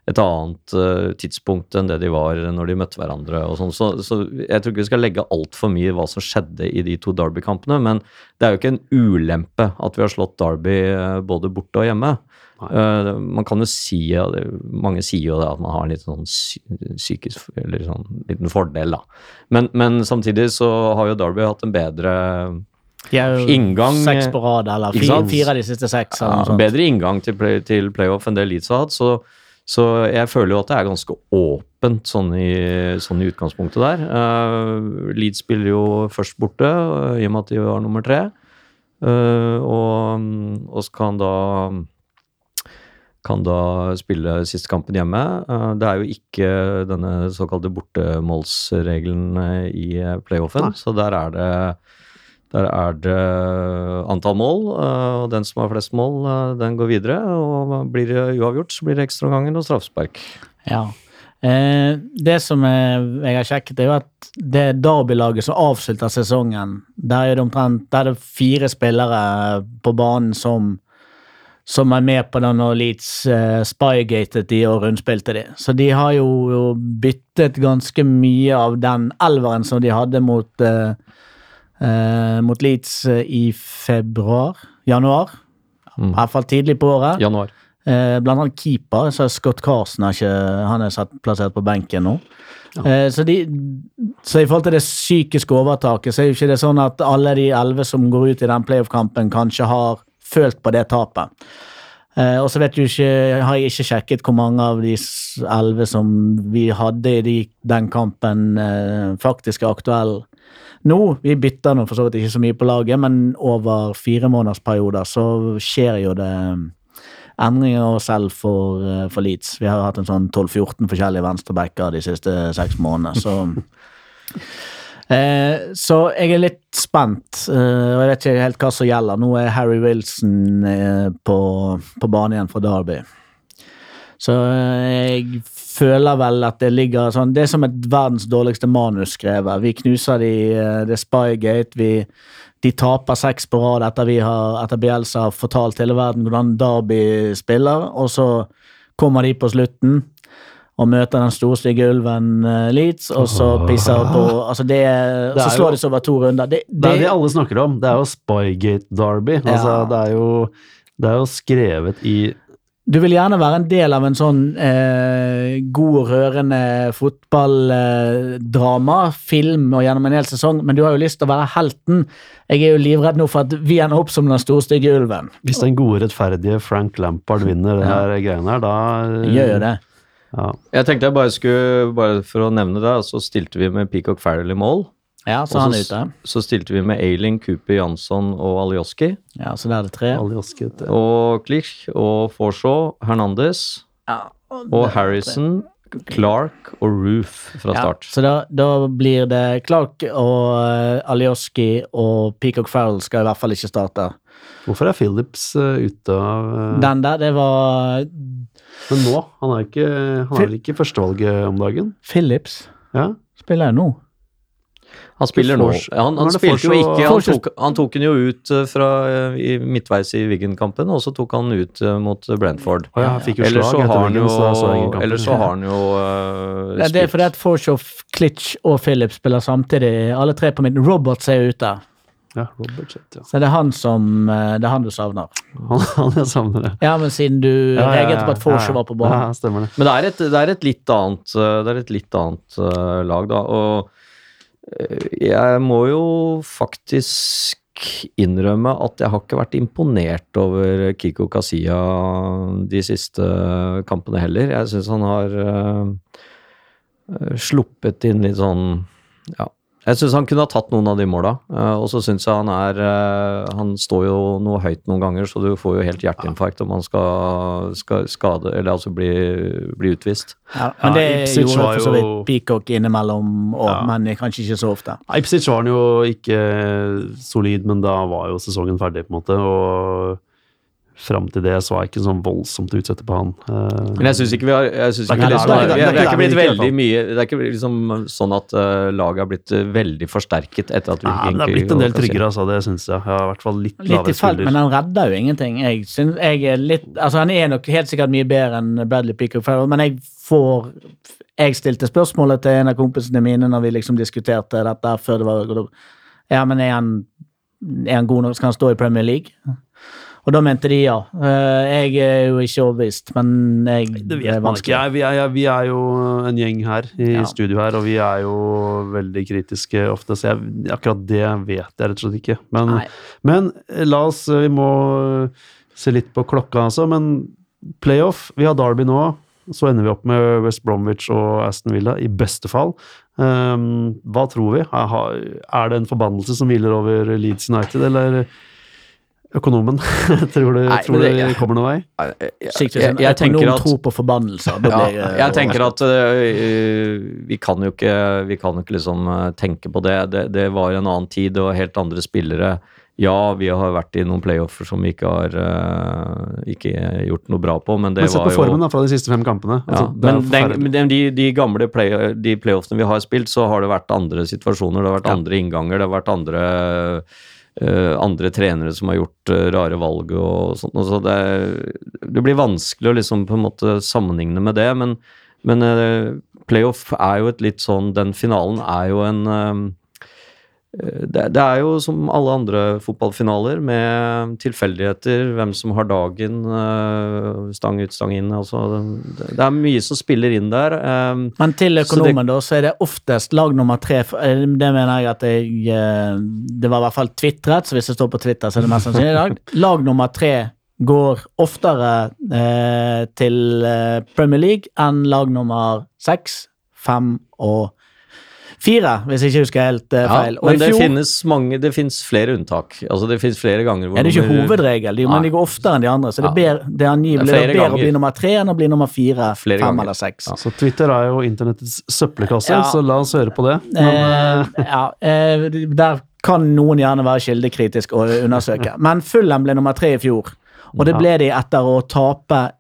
et annet uh, tidspunkt enn det de var når de møtte hverandre. og sånn, så, så Jeg tror ikke vi skal legge altfor mye i hva som skjedde i de to Derby-kampene, men det er jo ikke en ulempe at vi har slått Derby uh, både borte og hjemme. Eh, man kan jo si, Mange sier jo det at man har en liten sånn psykisk eller sånn liten fordel, da. Men, men samtidig så har jo Derby hatt en bedre Inngang, seks på rad, eller fire, fire av de siste seks. ja, bedre inngang til, play, til playoff enn det Leeds har hatt. Så, så jeg føler jo at det er ganske åpent sånn i, sånn i utgangspunktet der. Uh, Leeds spiller jo først borte, uh, i og med at de har nummer tre. Uh, og, og så kan da kan da spille siste kampen hjemme. Det er jo ikke denne såkalte bortemålsregelen i playoffen, Nei. så der er det der er det antall mål, eh, og den som har flest mål, eh, den går videre. Og blir det uavgjort, så blir det ekstraomganger og straffespark. Ja. Eh, det som jeg, har sjekket, er jo at det Derby-laget som avslutter sesongen, der er det omtrent der er det fire spillere på banen som som er med på det når Leeds eh, spygatet de og rundspilte de. Så de har jo, jo byttet ganske mye av den elveren som de hadde mot, eh, eh, mot Leeds eh, i februar, januar. Mm. I hvert fall tidlig på året. Januar. Eh, blant annet keeper, så Scott Carson er ikke, han er satt, plassert på benken nå. Eh, så, de, så i forhold til det psykiske overtaket, så er jo ikke det sånn at alle de elleve som går ut i den playoff-kampen, kanskje har følt på det tapet. Eh, og så vet du ikke, har jeg ikke sjekket hvor mange av de elleve som vi hadde i de, den kampen, eh, faktisk er aktuelle nå. Vi bytter nå for så vidt ikke så mye på laget, men over fire månedersperioder så skjer jo det endringer selv for, eh, for Leeds. Vi har hatt en sånn 12-14 forskjellige venstrebacker de siste seks månedene, så eh, Så jeg er litt spent, eh, og jeg vet ikke helt hva som gjelder. Nå er Harry Wilson eh, på, på banen igjen for Derby. Så eh, jeg føler vel at det ligger sånn Det er som et verdens dårligste manus skrevet. Vi knuser de, eh, det er Spygate. Vi, de taper seks på rad etter, vi har, etter Bielsa har fortalt hele verden hvordan Derby spiller, og så kommer de på slutten og møter den store stygge ulven eh, Leeds, og så pisser på altså det, Det Så slår de seg over to runder. Det, Det er det, det alle snakker om. Det er jo Spygate Derby. Altså, Ja. det, er jo, det er jo skrevet i Du vil gjerne være en del av en sånn eh, god, rørende fotballdrama, film og gjennom en hel sesong, men du har jo lyst til å være helten. Jeg er jo livredd nå for at vi ender opp som den store, stygge ulven. Hvis den gode, rettferdige Frank Lampard vinner det her greiene her, da gjør jo det. Ja. Jeg tenkte jeg bare skulle, bare for å nevne det, så stilte vi med Peacock Farrell i mål. Ja, så han er ute. så stilte vi med Eiling, Cooper, Jansson og Alioski. Ja, så der er det tre. Alioski, vet du. Og Klich og Forshaw, Hernandez Ja, og Harrison, Clark og Roof fra Ja, start. så da, da blir det Clark og uh, Alioski og Peacock Farrell skal i hvert fall ikke starte. Hvorfor er Phillips uh, ute av uh... Den der, det var Men nå? Han er, ikke, han er vel ikke førstevalget om dagen? Phillips. Ja? Spiller jeg nå? Han spiller nå. Han, han spilte jo ikke Han tok, han tok den jo ut eh, fra eh, i, midtveis i Wiggen-kampen, og så tok han ut eh, mot Brentford. Å ja, han fikk jo Ellers så etter har han jo, så har han jo eh, Det er fordi at Forshaw, Klitsch og Philip spiller samtidig, alle tre på midten. Roberts er ute. Ja, Robert Chet, ja. Så det er han som Det er han du savner. Han, han jeg savner det. Ja, men siden du Ja, ja, ja, reagerte på at Forshaw var på Ja, banen. stemmer det. Men det er et, det er et litt annet, det er et litt annet lag, da. Og jeg må jo faktisk innrømme at jeg har ikke vært imponert over Kiko Kasia de siste kampene heller. Jeg syns han har eh, sluppet inn litt sånn Ja. Jeg syns han kunne ha tatt noen av de måla, eh, og så syns jeg han er eh, Han står jo noe høyt noen ganger, så du får jo helt hjerteinfarkt om han skal, skal skade Eller altså bli, bli utvist. Ja, men det Ja, Ipswich gjorde for så vidt jo- Peacock innimellom, og, Ja. men kanskje ikke så ofte. Ipsic var han jo ikke solid, men da var jo sesongen ferdig, på en måte. Og fram til det så var jeg ikke sånn voldsomt utsatt på han. Eh, Men jeg syns ikke vi har jeg synes ikke det er ikke blitt veldig mye Det er ikke liksom sånn at uh, laget har blitt eh, veldig forsterket etter at vi Nei, men det er blitt en del tryggere, altså. Det syns jeg. Jeg har i hvert fall litt Litt lavere felt, men han redder jo ingenting. Jeg synes, jeg er litt, altså Han er nok helt sikkert mye bedre enn Bradley Peacock men jeg får Jeg stilte spørsmålet til en av kompisene mine når vi liksom diskuterte dette før det var Ja, men er han, er han god nok? Skal han stå i Premier League? Og da mente de ja. Eh, Jeg er jo ikke overbevist, men jeg, Det vet man ikke. Vi, er, vi er jo en gjeng her i Ja. studio her, og vi er jo veldig kritiske ofte, så jeg, akkurat det vet jeg rett og slett ikke. Men, men eh, la oss Vi må se litt på klokka, altså. Men playoff Vi har Derby nå. Så ender vi opp med West Bromwich og Aston Villa, i beste fall. Um, hva tror vi? Er det en forbannelse som hviler over Leeds United, eller økonomen? tror du, Nei, tror det, du kommer noen vei? Jeg, jeg, jeg, jeg tenker at tror på forbannelser. Ja, eh, jeg tenker at uh, vi kan jo ikke Vi kan ikke liksom øh, tenke på det. det. Det var en annen tid og helt andre spillere. Ja, vi har vært i noen playoffer som vi ikke har uh, ikke gjort noe bra på, men det Men se på formen da, fra de siste fem kampene. Altså, er men den, de, de gamle play, de playoffene vi har spilt, så har det vært andre situasjoner, det har vært Ja. andre innganger, det har vært andre eh, andre trenere som har gjort eh, rare valg og sånt. og Så det, det blir vanskelig å liksom på en måte sammenligne med det, men, men eh, playoff er jo et litt sånn Den finalen er jo en eh, det, det er jo som alle andre fotballfinaler, med tilfeldigheter, hvem som har dagen, eh, stang ut, stang inn. Altså, det, det er mye som spiller inn der. eh, Men til Så det- økonomen, da, så er det oftest lag nummer tre eh, Det mener jeg at jeg eh, Det var i hvert fall tvitret, så hvis det står på Twitter, så er det mest sannsynlig i dag. Lag nummer tre går oftere eh, til eh, Premier League enn lag nummer seks, fem og fire, hvis jeg ikke husker helt feil. ja, feil. Og men i det fjor finnes mange, det finnes flere unntak. Altså det finnes flere ganger hvor er det ikke nummer- hovedregel, de, men de går oftere enn de andre. Så det, er ber, det er angivelig Det er bedre det er bedre å bli nummer tre enn å bli nummer fire, Flere fem ganger. eller seks. Ja. Så Twitter er jo internettets søppelkasse, Ja. så la oss høre på det. Men, uh, ja, uh, der kan noen gjerne være kildekritisk og undersøke. Men Fulham ble nummer tre i fjor, og det ble de etter å tape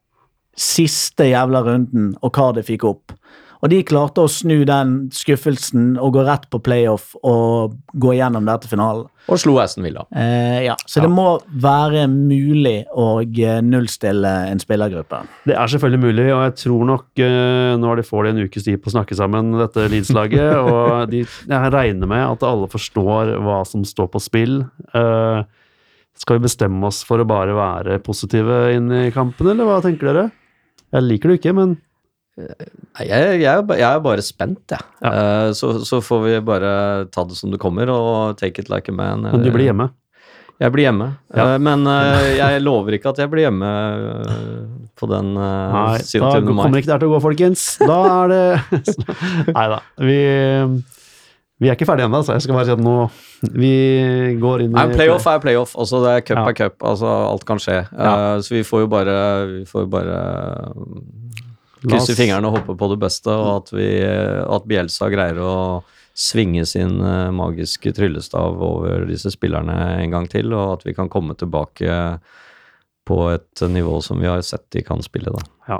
siste jævla runden, og Cardiff gikk opp. Og de klarte å snu den skuffelsen og gå rett på playoff og gå gjennom der til finalen. Og slo Aston Villa. Eh, ja, så det må være mulig å eh, nullstille en spillergruppe. Det er selvfølgelig mulig, og jeg tror nok eh, Nå de får de en ukes tid på å snakke sammen, dette Leeds-laget. og de, jeg regner med at alle forstår hva som står på spill. Eh, skal vi bestemme oss for å bare være positive inn i kampen, eller hva tenker dere? Jeg liker det ikke, men jeg, jeg, jeg er bare spent, jeg. Ja. Eh, så, så får vi bare ta det som det kommer, og take it like a man. men du blir hjemme. Jeg blir hjemme. Ja. Eh, men eh, jeg lover ikke at jeg blir hjemme eh, på den Nei, 27. da kommer ikke det her til å gå, folkens. Da er det Nei da. Vi, vi er ikke ferdige ennå, så jeg skal bare si at nå Vi går inn i Nei, playoff er playoff. Altså, det er cup Ja. er cup. Altså, alt kan skje. Eh, så vi får jo bare, vi får bare mm, La oss- krysse fingrene og håper på det beste, og at, vi, at Bielsa greier å svinge sin eh, magiske tryllestav over disse spillerne en gang til, og at vi kan komme tilbake på et nivå som vi har sett de kan spille, da.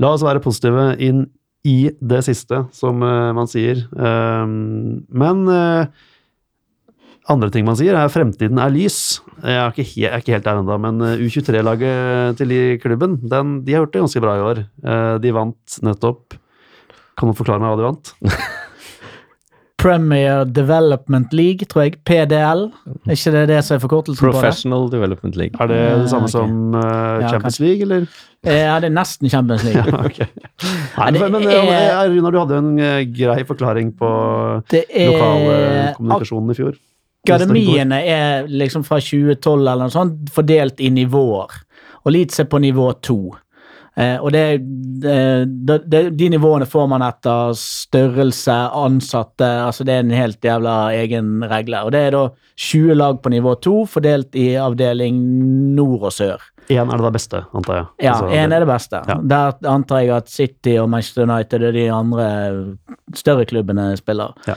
La oss være positive inn i det siste, som eh, man sier. Um, men eh, andre ting man sier, er fremtiden er lys. Jeg er ikke, jeg er ikke helt der ennå, men eh, U23-laget til klubben, den, de har gjort det ganske bra i år. Eh, de vant nettopp Kan du forklare meg hva de vant? Premier Development League, tror jeg. PDL. Er ikke det det som er forkortelsen på det? Professional Development League. Er det Eh, det samme okay. som uh, Champions ja, League, eller? Eh, Ja, det er nesten Champions League. ja, Ok. Nei, det men, Runar, du hadde en grei forklaring på lokalkommunikasjonen i fjor. Akademiene er liksom fra 2012 eller noe sånt fordelt i nivåer. Og Leeds er på nivå to. Eh, og det, det, det, de nivåene får man etter størrelse, ansatte altså Det er en helt jævla egen regle. Og det er da 20 lag på nivå 2, fordelt i avdeling nord og sør. Én er det det beste, antar jeg. Ja, Altså, er det beste. Ja. Der antar jeg at City og Manchester United og de andre større klubbene spiller. Ja.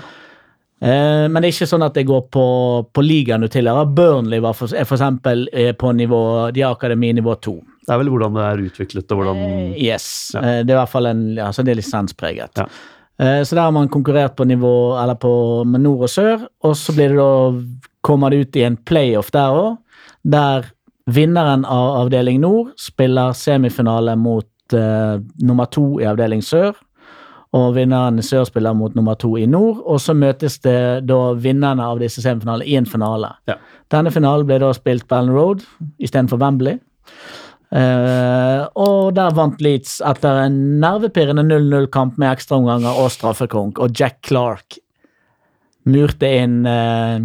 Eh, men det er ikke sånn at det går på, på ligaen du tilhører. Burnley var for, er eksempel eh, på nivå, de har akademi nivå to. Det er vel hvordan det er utviklet, og hvordan Eh, Yes. Ja. Eh, det er i hvert fall en, altså så det er lisenspreget. Ja. Så der har man konkurrert på nivå, eller på med nord og sør, og så blir det da, kommer det ut i en playoff der òg, der vinneren av avdeling nord spiller semifinale mot uh, nummer to i avdeling sør, og vinneren i sør spiller mot nummer to i nord, og så møtes det da vinnerne av disse semifinalene i en finale. Ja. Denne finalen ble da spilt på Allen Road istedenfor Wembley. Uh, og der vant Leeds etter en nervepirrende 0-0-kamp med ekstraomganger og straffekonk, og Jack Clark murte inn uh,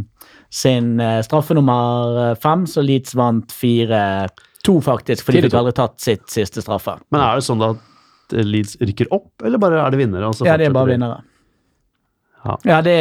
sin uh, straffe nummer eh, fem, så Leeds vant 4-2, faktisk, for de fikk aldri tatt sitt siste straffe. Men er det sånn da at Leeds rykker opp, eller bare er det vinnere? Altså Ja, det er bare vinnere. Ja. Ja, det,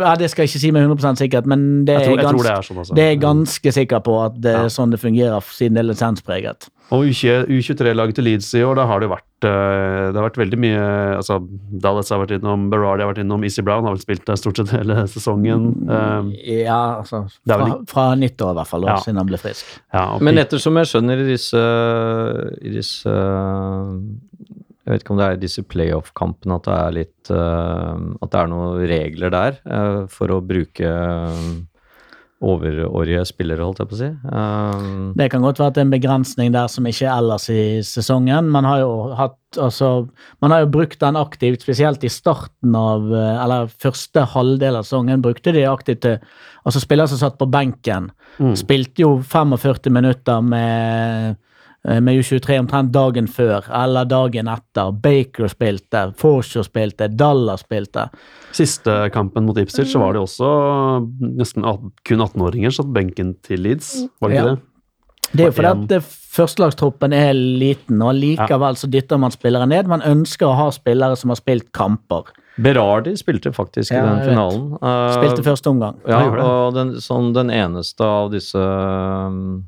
ja, det skal jeg ikke si med 100% sikkert, men det er, jeg ganske, det er sånn, altså. det er ganske sikker på at det er Ja. sånn det fungerer, siden det er lisenspreget. Og U23-laget til Leeds i år, da har det vært eh, det har vært veldig mye altså Dallas har vært innom, Berardi har vært innom, Easy Brown har vel spilt der stort sett hele sesongen. Mm. Eh, Ja, altså vel fra, fra nyttår i hvert fall, da, Ja. siden han ble frisk. ja, Men ettersom jeg skjønner i disse, i disse Jeg vet ikke om det er i disse playoff-kampene at det er litt eh, At det er noen regler der eh, for å bruke eh, overårige spillere, holdt jeg på å si. Eh, Det kan godt være at det er en begrensning der som ikke er ellers i sesongen. Man har jo hatt altså Man har jo brukt den aktivt, spesielt i starten av Eller første halvdel av sesongen brukte de aktivt til Altså spillere som satt på benken, Mm. spilte jo 45 minutter med med U23 omtrent dagen før eller dagen etter. Baker spilte, Forshaw spilte, Dallas spilte. Siste kampen mot Ipswich så var det også nesten kun 18-åringer satt benken til Leeds, var det ikke Ja. det? Det er jo fordi at eh, førstelagstroppen er liten, og likevel så dytter man spillere ned. Man ønsker å ha spillere som har spilt kamper. Berardi spilte faktisk Ja, i den finalen. vet. finalen. Eh, Spilte første omgang. Ja, og den, sånn, den eneste av disse um,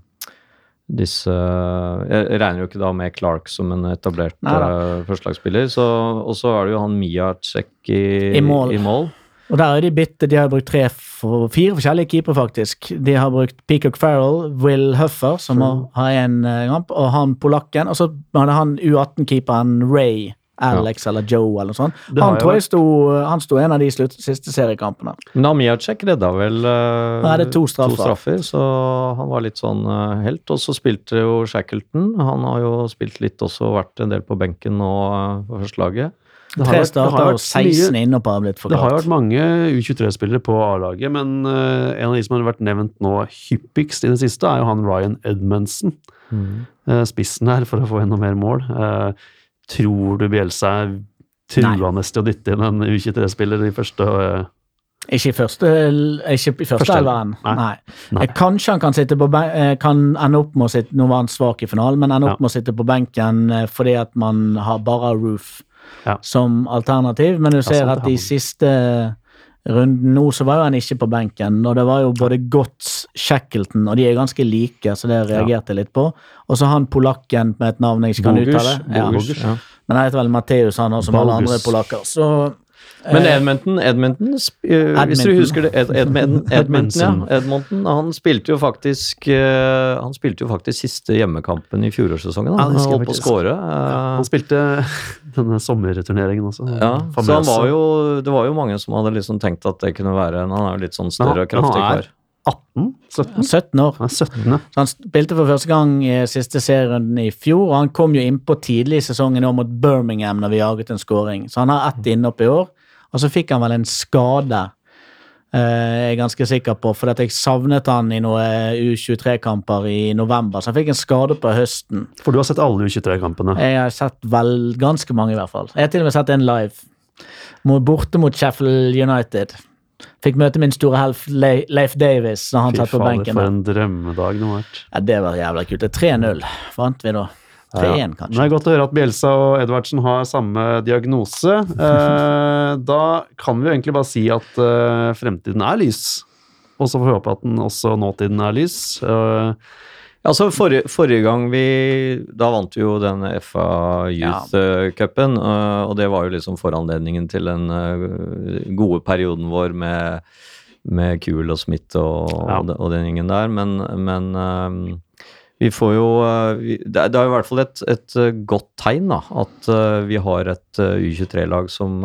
disse Jeg regner jo ikke da med Clark som en etablert uh, førstelagsspiller. Og så er det jo han Miacek i, I mål. I mål. Og der er de bitte, de har brukt tre, for, fire forskjellige keepere, faktisk. De har brukt Peacock Farrell, Will Huffer, som har, har en eh, kamp, og han polakken. Og så hadde han U18-keeperen Ray. Alex eller Joe eller noe sånt. Det Han tror jeg sto, han sto en av de slutt, siste seriekampene. Men han Miacek redda vel uh, Nå er det to straffer. Så han var litt sånn uh, helt. Og så spilte jo Shackleton. Han har jo spilt litt også, vært en del på benken nå uh, på førstelaget. Det har vært- det har vært mye- 16 har blitt Det har vært mange U23-spillere på A-laget, men uh, en av de som har vært nevnt nå hyppigst i det siste, er jo han Ryan Edmundsen. Eh, spissen her for å få enda mer mål. Eh, tror du Bjelsa er truende til å dytte inn en U23-spiller i første uh, Ikke i første, ikke i første elveren. Nei. Nei. Nei. Eh, Kanskje han kan, sitte på eh, kan ende opp med å sitte Nå var han svak i finalen, men ende opp Ja. med å sitte på benken eh, fordi at man har bare Roof Ja. som alternativ. Men du ser sant, at man. siste runden nå, så var jo han ikke på benken. Og det var jo både Gotts, Shackleton, og de er ganske like, så det reagerte jeg litt på. Og så han polakken med et navn jeg ikke kan Bogus. uttale. Ja. Bogus, ja. Men han heter vel Matteus, han òg, som alle andre polakker. Så Men eh, Edmonton, Edmonton sp- eh, hvis du husker det Ed, Edmonton, Edmonton, ja, Edmonton, han spilte jo faktisk eh, Han spilte jo faktisk siste hjemmekampen i fjorårssesongen. Han holdt på å score. Ja, Han spilte denne sommerturneringen også. Ja, så han var jo, det var jo mange som hadde liksom tenkt at det kunne være Han er jo litt sånn større og kraftig kar. 18? 17? 17 år. Han er 17. Så han spilte for første gang i siste serierunden i fjor, og han kom jo innpå tidlig i sesongen mot Birmingham når vi jaget en scoring. Så han har ett innhopp i år, og så fikk han vel en skade. eh, jeg er ganske sikker på, for at jeg savnet han i noen U23-kamper i november. Så han fikk en skade på høsten. For du har sett alle U23-kampene. Jeg har sett vel ganske mange, i hvert fall. Jeg har til og med sett en live. Borte mot Sheffield United. Fikk møte min store helf Leif Davis når han Fy satt på fader, benken. for en drømmedag det må ha vært. Ja, Det var jævla kult. Det er 3-0 vant vi da. 3-1, ja. kanskje. Det er godt å høre at Bjelsa og Edvardsen har samme diagnose. Eh, da kan vi jo egentlig bare si at eh, fremtiden er lys. Og så får vi håpe at den også nåtiden er lys. Eh, Altså forrige, forrige gang vi Da vant vi jo den FA Youth-cupen, øh, og det var jo liksom foranledningen til den gode perioden vår med, med Kuhl og Smith og, Ja. og, den- og den gjengen der, men, men vi får jo øh, det, er, i hvert fall et, et øh, godt tegn da, at øh, vi har et øh, U23-lag som,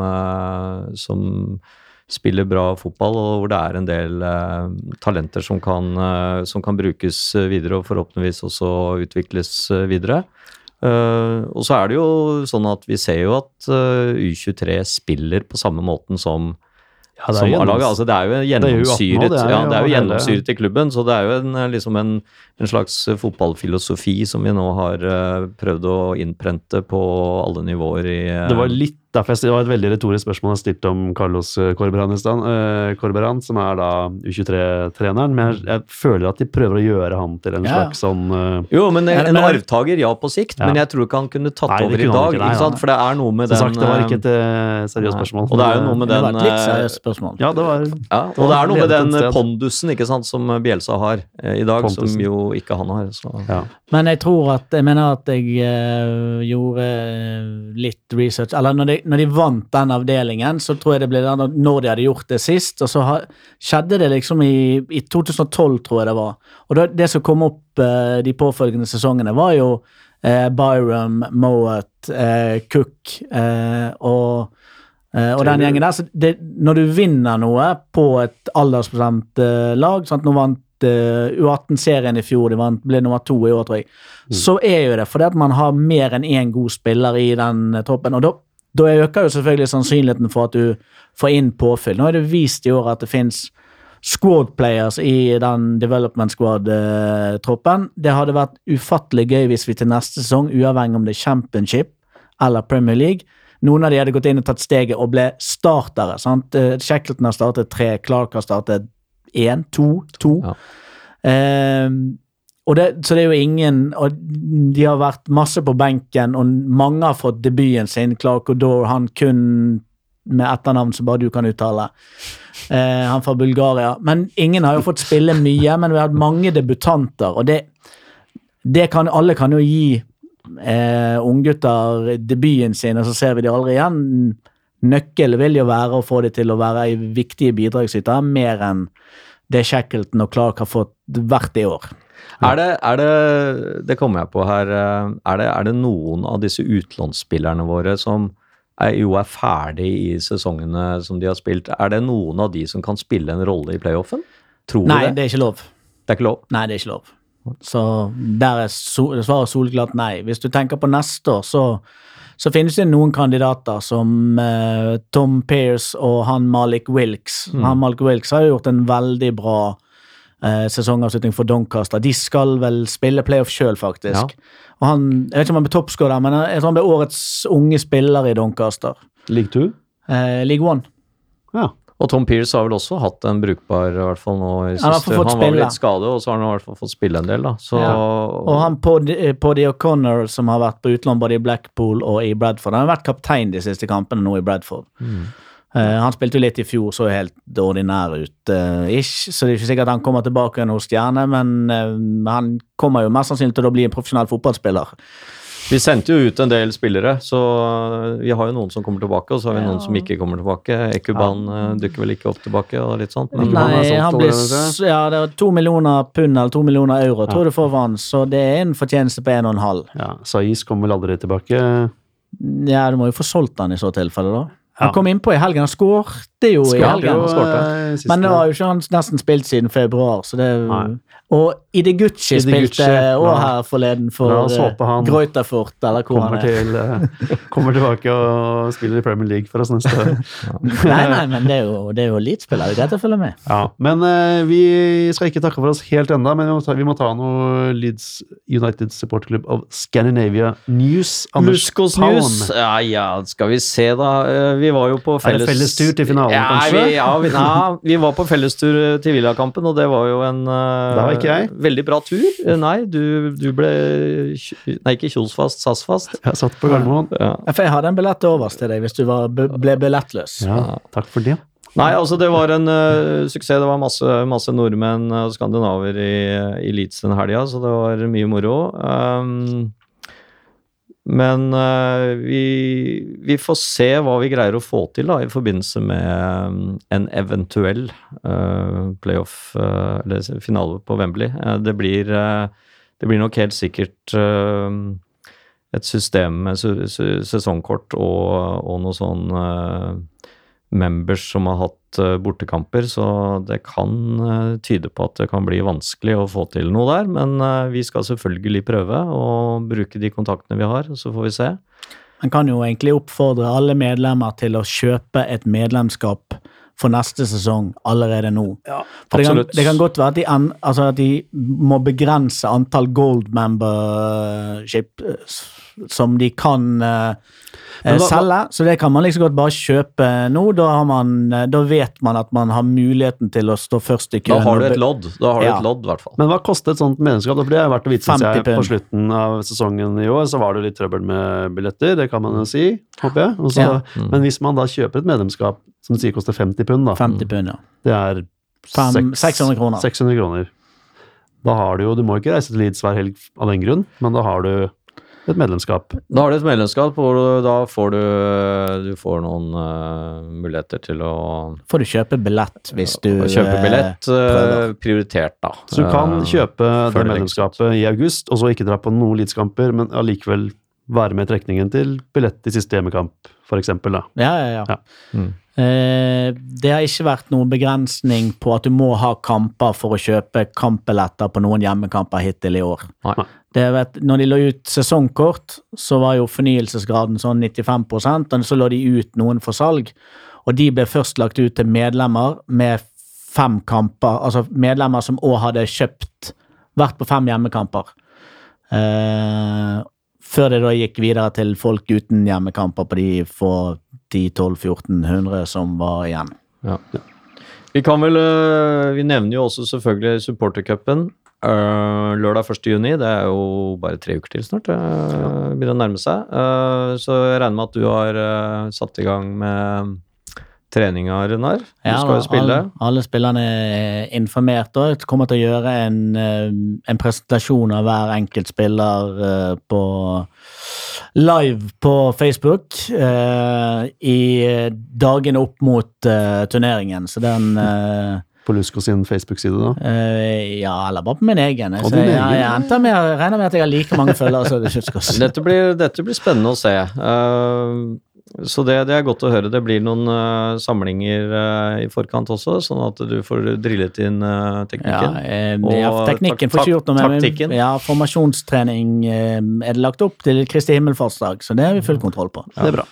som spiller bra fotball, og hvor det er en del eh, talenter som kan, eh, som kan brukes eh, videre, og forhåpentligvis også utvikles eh, videre. Eh, og så er det jo sånn at vi ser jo at eh, U23 spiller på samme måten som ja, det er som gjennoms- Altså, det er jo er jo 18 gjennomsyret, det er ja, det er jo gjennomsyret i klubben, så det er jo en, eh, liksom en, en slags eh, fotballfilosofi som vi nå har eh, prøvd å innprente på alle nivåer i eh, Det var litt derfor jeg, Det var et veldig retorisk spørsmål jeg stilte om Carlos Corberan i stad. Corberan, som er da U23-treneren. Men jeg, jeg føler at de prøver å gjøre han til en Ja. slags sånn Jo, men en, en arvtaker, ja, på sikt. Ja. Men jeg tror ikke han kunne tatt Nei, over i dag. ikke, nei, ikke sant? For det er noe med Som den sagt, det var ikke et seriøst spørsmål. Og det er jo noe med den et litt seriøst spørsmål. Ja, det var ja, Og det er noe med den pondusen ikke sant, som Bjelsa har i dag, Pontusen. som jo ikke han har. Så. ja. Men jeg tror at Jeg mener at jeg uh, gjorde eh, litt research Eller når de, når de vant den avdelingen, så tror jeg det ble den når de hadde gjort det sist. Og så ha, skjedde det liksom i, i 2012, tror jeg det var. Og det, det som kom opp uh, de påfølgende sesongene, var jo uh, Byram, Mowat, Cook og og den gjengen der, så det, Når du vinner noe på et aldersbestemt lag sant? Nå vant U18-serien i fjor, de vant, ble nummer to i år, tror jeg. Så er jo det fordi at man har mer enn én god spiller i den eh, troppen. Og da, da øker jo selvfølgelig sannsynligheten for at du får inn påfyll. Nå er det vist i år at det fins squad players i den development squad-troppen. Det hadde vært ufattelig gøy hvis vi til neste sesong, uavhengig om det er championship eller Premier League, noen av de hadde gått inn og tatt steget og ble startere. sant? Eh, Shackleton har startet tre, Clark har startet én, to, to. Ja. Eh, det, så det er jo ingen Og de har vært masse på benken, og mange har fått debuten sin. Clark O'Dore, han kun med etternavn som bare du kan uttale. Eh, han fra Bulgaria. Men ingen har jo fått spille mye, men vi har hatt mange debutanter, og det, det kan Alle kan jo gi eh, unggutter debuten sin, og så ser vi de aldri igjen. Nøkkelen vil jo være å få de til å være viktige bidragsytere, mer enn det Shackleton og Clark har fått hvert i år. Er det, er det, det kommer jeg på her, eh, er det, er det noen av disse utlånsspillerne våre som er, jo er ferdig i sesongene som de har spilt, er det noen av de som kan spille en rolle i playoffen? Tror Nei, du det? det er ikke lov. Det er ikke lov? Nei, det er ikke lov. Så der er so svaret soleklart nei. Hvis du tenker på neste år, så, så finnes det noen kandidater som eh, Tom Pearce og han Malik Wilks. Han Malik Wilks har jo gjort en veldig bra eh, sesongavslutning for Doncaster. De skal vel spille playoff sjøl, faktisk. Og han, Jeg vet ikke om han ble toppskårer, men jeg tror han ble årets unge spiller i Doncaster. League 2? Eh, League 1. Ja. Og Tom Pears har vel også hatt en brukbar, i hvert fall nå i Han har siste. fått Han var vel litt skadet, og så har han i hvert fall fått spille en del, da. Så Ja. Og han Poddy Poddy O'Connor, som har vært på utlån både i Blackpool og i Bradford, han har vært kaptein de siste kampene nå i Bradford. Eh, han spilte jo litt i fjor, så helt ordinær ut, uh, ish, så det er ikke sikkert han kommer tilbake igjen hos Stjerne, men uh, han kommer jo mest sannsynlig til å bli en profesjonell fotballspiller. Vi sendte jo ut en del spillere, så vi har jo noen som kommer tilbake, og så har vi noen som ikke kommer tilbake. Ekuban ja. dukker vel ikke opp tilbake, og litt sånt. Men, Nei, sånt, han blir, ja, det er to millioner pund eller to millioner euro, tror du, for vann, så det er en fortjeneste på en og en halv. ja. Saiz kommer vel aldri tilbake. Ja, du må jo få solgt han i så tilfelle, da. Han Ja. kom innpå i helgen, han skårte jo i helgen. jo, eh, Men det var jo ikke han nesten spilt siden februar, så det Nei. Og Idegucci spilte òg her forleden for oss eh, han Greuterfurt, eller hvor han kommer, er. til, eh, kommer tilbake og spiller i Premier League for oss neste år. Nei, nei, men det er jo, det er jo elitespiller, det er greit å følge med. Ja, men uh, vi skal ikke takke for oss helt enda, men vi må ta, vi må ta noe Leeds United Support Club of Scandinavia News. Anders Muskos Palm. News. Ja, ja, skal vi se, da. Vi var jo på Er det felles fellestur til finalen, ja, kanskje? Vi, ja, vi, nei, vi var på fellestur til Villakampen, og det var jo en eh, var ikke jeg. veldig bra tur. Eh, Nei, du, du ble Nei, ikke Kjosfast, SAS-fast. Jeg satt på Gardermoen. Ja. Jeg hadde en billett overs til deg hvis du var, ble billettløs. Ja, takk for det. Nei, altså det var en uh, suksess. Det var masse, masse nordmenn og skandinaver i, i Leeds den helga, så det var mye moro. Um, men uh, vi, vi får se hva vi greier å få til da, i forbindelse med um, en eventuell uh, playoff, uh, eller finale på Wembley. Det, blir, det blir nok helt sikkert et system med sesongkort og, og noe sånn members som har hatt eh, bortekamper, så det kan eh, tyde på at det kan bli vanskelig å få til noe der. Men eh, vi skal selvfølgelig prøve å bruke de kontaktene vi har, så får vi se. Man kan jo egentlig oppfordre alle medlemmer til å kjøpe et medlemskap for neste sesong allerede nå. For det kan, det kan godt være at de, en, altså at de må begrense antall gold membership som de kan hva- selge, så det kan man liksom godt bare kjøpe nå. Da, har man, eh, da vet man at man har muligheten til å stå først i Da har du et lodd, da har du Ja. et lodd, i hvert fall. Men hva koster et sånt medlemskap? Det har verdt å vite, synes 50 jeg. På slutten av sesongen i år så var det litt trøbbel med billetter, det kan man jo si, håper jeg. Også, ja. mm. Men hvis man da kjøper et medlemskap som sier koster 50 pund, da, 50 pund, ja. det er Fem- seks- 600 kroner. 600 kroner. Da har du jo, du må ikke reise til Leeds hver helg av den grunn, men da har du et medlemskap. Da har du et medlemskap du, da får du, du får noen uh, muligheter til å, Får du kjøpe billett hvis du kjøpe eh, billett. eh, prioritert, da. Så du kan kjøpe det det medlemskapet i august, og så ikke dra på noen Leeds-kamper, men allikevel være med i trekningen til billett i siste hjemmekamp, da. Ja, ja, ja. Ja. Mm. Eh, det har ikke vært noen begrensning på at du må ha kamper for å kjøpe kampbilletter på noen hjemmekamper hittil i år. Nei. Vet, når de lå ut sesongkort, så var jo fornyelsesgraden sånn 95 og så lå de ut noen for salg. Og de ble først lagt ut til medlemmer med fem kamper, altså medlemmer som òg hadde kjøpt Vært på fem hjemmekamper. Eh, før det da gikk videre til folk uten hjemmekamper på de få 10-12-1400 som var igjen. Ja. Vi kan vel øh, Vi nevner jo også selvfølgelig supportercupen. Øh, lørdag 1. juni. Det er jo bare tre uker til snart. Uh, begynner å nærme seg. Uh, så jeg regner med at du har uh, satt i gang med treninga, Runar. Du skal jo spille. Alle, alle spillerne er informert og kommer til å gjøre en, en presentasjon av hver enkelt spiller på live på Facebook i dagene opp mot turneringen. Så den På Lusker sin Facebook-side, da. Uh, Ja, eller bare på min egen. Så jeg, egen, jeg, ja. endte med, jeg regner med at jeg har like mange følgere som det skal Dette blir, dette blir spennende å se. Uh, så det, det er godt å høre. Det blir noen uh, samlinger uh, i forkant også, sånn at du får drillet inn Ja, teknikken. eh, Og ja, teknikken får ikke gjort noe med taktikken. Ja, formasjonstrening eh, er det lagt opp til Kristi himmelfartsdag, så det har vi full kontroll på. Det er bra.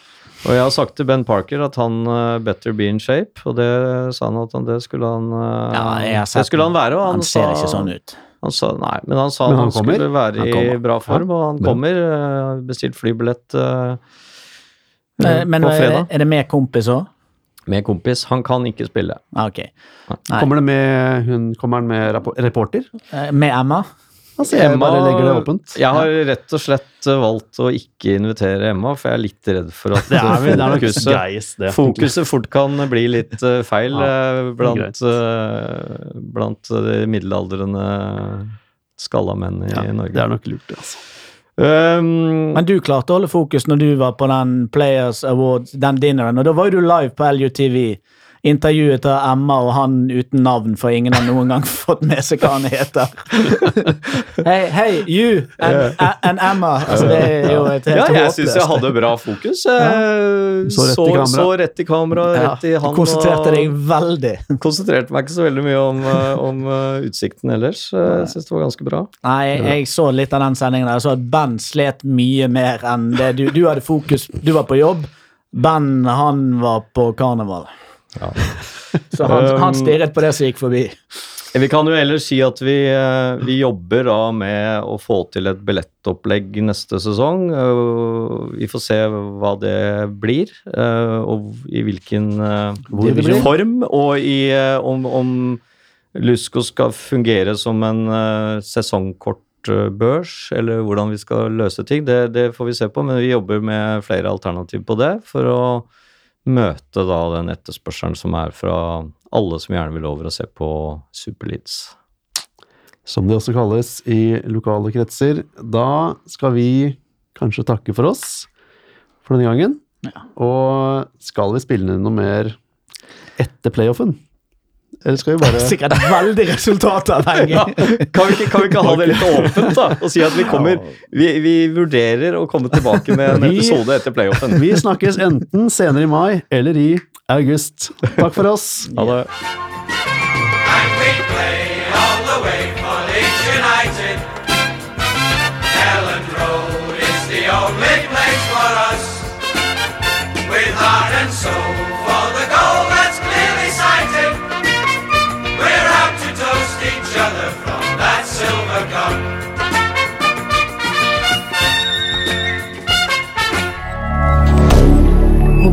Og jeg har sagt til Ben Parker at han uh, better be in shape, og det sa han at han, det skulle han uh, Ja, Det skulle han være, og han, Han ser sa, ikke sånn ut. Han sa, nei, men han sa Men han, han skulle være Han i bra form, og han kommer. Uh, bestilt flybillett Men på fredag er det med kompis òg? med kompis. Han kan ikke spille. Okay. Kommer, det med, hun, kommer han med reporter? Med Emma? Altså, jeg bare legger det åpent. Jeg har rett og slett uh, valgt å ikke invitere Emma, for jeg er litt redd for at Det er, det er fokuset, geis, det. fokuset fort kan bli litt uh, feil Ja, uh, blant, blant de middelaldrende skalla menn i Ja, Norge. det er nok lurt, altså. Um, Men du klarte å holde fokus når du var på den Players Awards, den dinneren, og da var jo du live på LUTV. Intervjuet av Emma og han uten navn, for ingen har noen gang fått med seg hva han heter. Hei, hei, you and, and Emma. Altså, det er jo et helt ja, jeg syns jeg hadde bra fokus. Så rett i så, kamera. så rett i kamera, rett i du han. konsentrerte deg veldig. Konsentrerte meg ikke så veldig mye om, uh, om uh, utsikten ellers. Uh, Jeg syns det var ganske bra. Nei, jeg så litt av den sendingen der. Jeg så at Ben slet mye mer enn det du Du hadde fokus, du var på jobb. Ben, han var på karneval. Ja. Så han, Um, han stirret på det som gikk forbi. Vi kan jo ellers si at vi, eh, vi jobber da med å få til et billettopplegg neste sesong. Eh, Vi får se hva det blir, eh, og i hvilken form, og i, om, om Lusko skal fungere som en sesongkortbørs, eller hvordan vi skal løse ting. Det, det får vi se på, men vi jobber med flere alternativ på det for å møte da den etterspørselen som er fra alle som gjerne vil over å se på Superleads. Som det også kalles i lokale kretser. Da skal vi kanskje takke for oss for denne gangen. Og skal vi spille ned noe mer etter playoffen? Eller skal vi bare Sikkert veldig resultatavhengig. Kan, vi ikke, kan vi ikke ha det litt åpent da, og si at vi kommer Vi, vi vurderer å komme tilbake med en episode etter playoffen. Vi snakkes enten senere i mai eller i august. Takk for oss. Ha det. And we play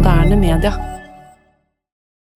moderne media.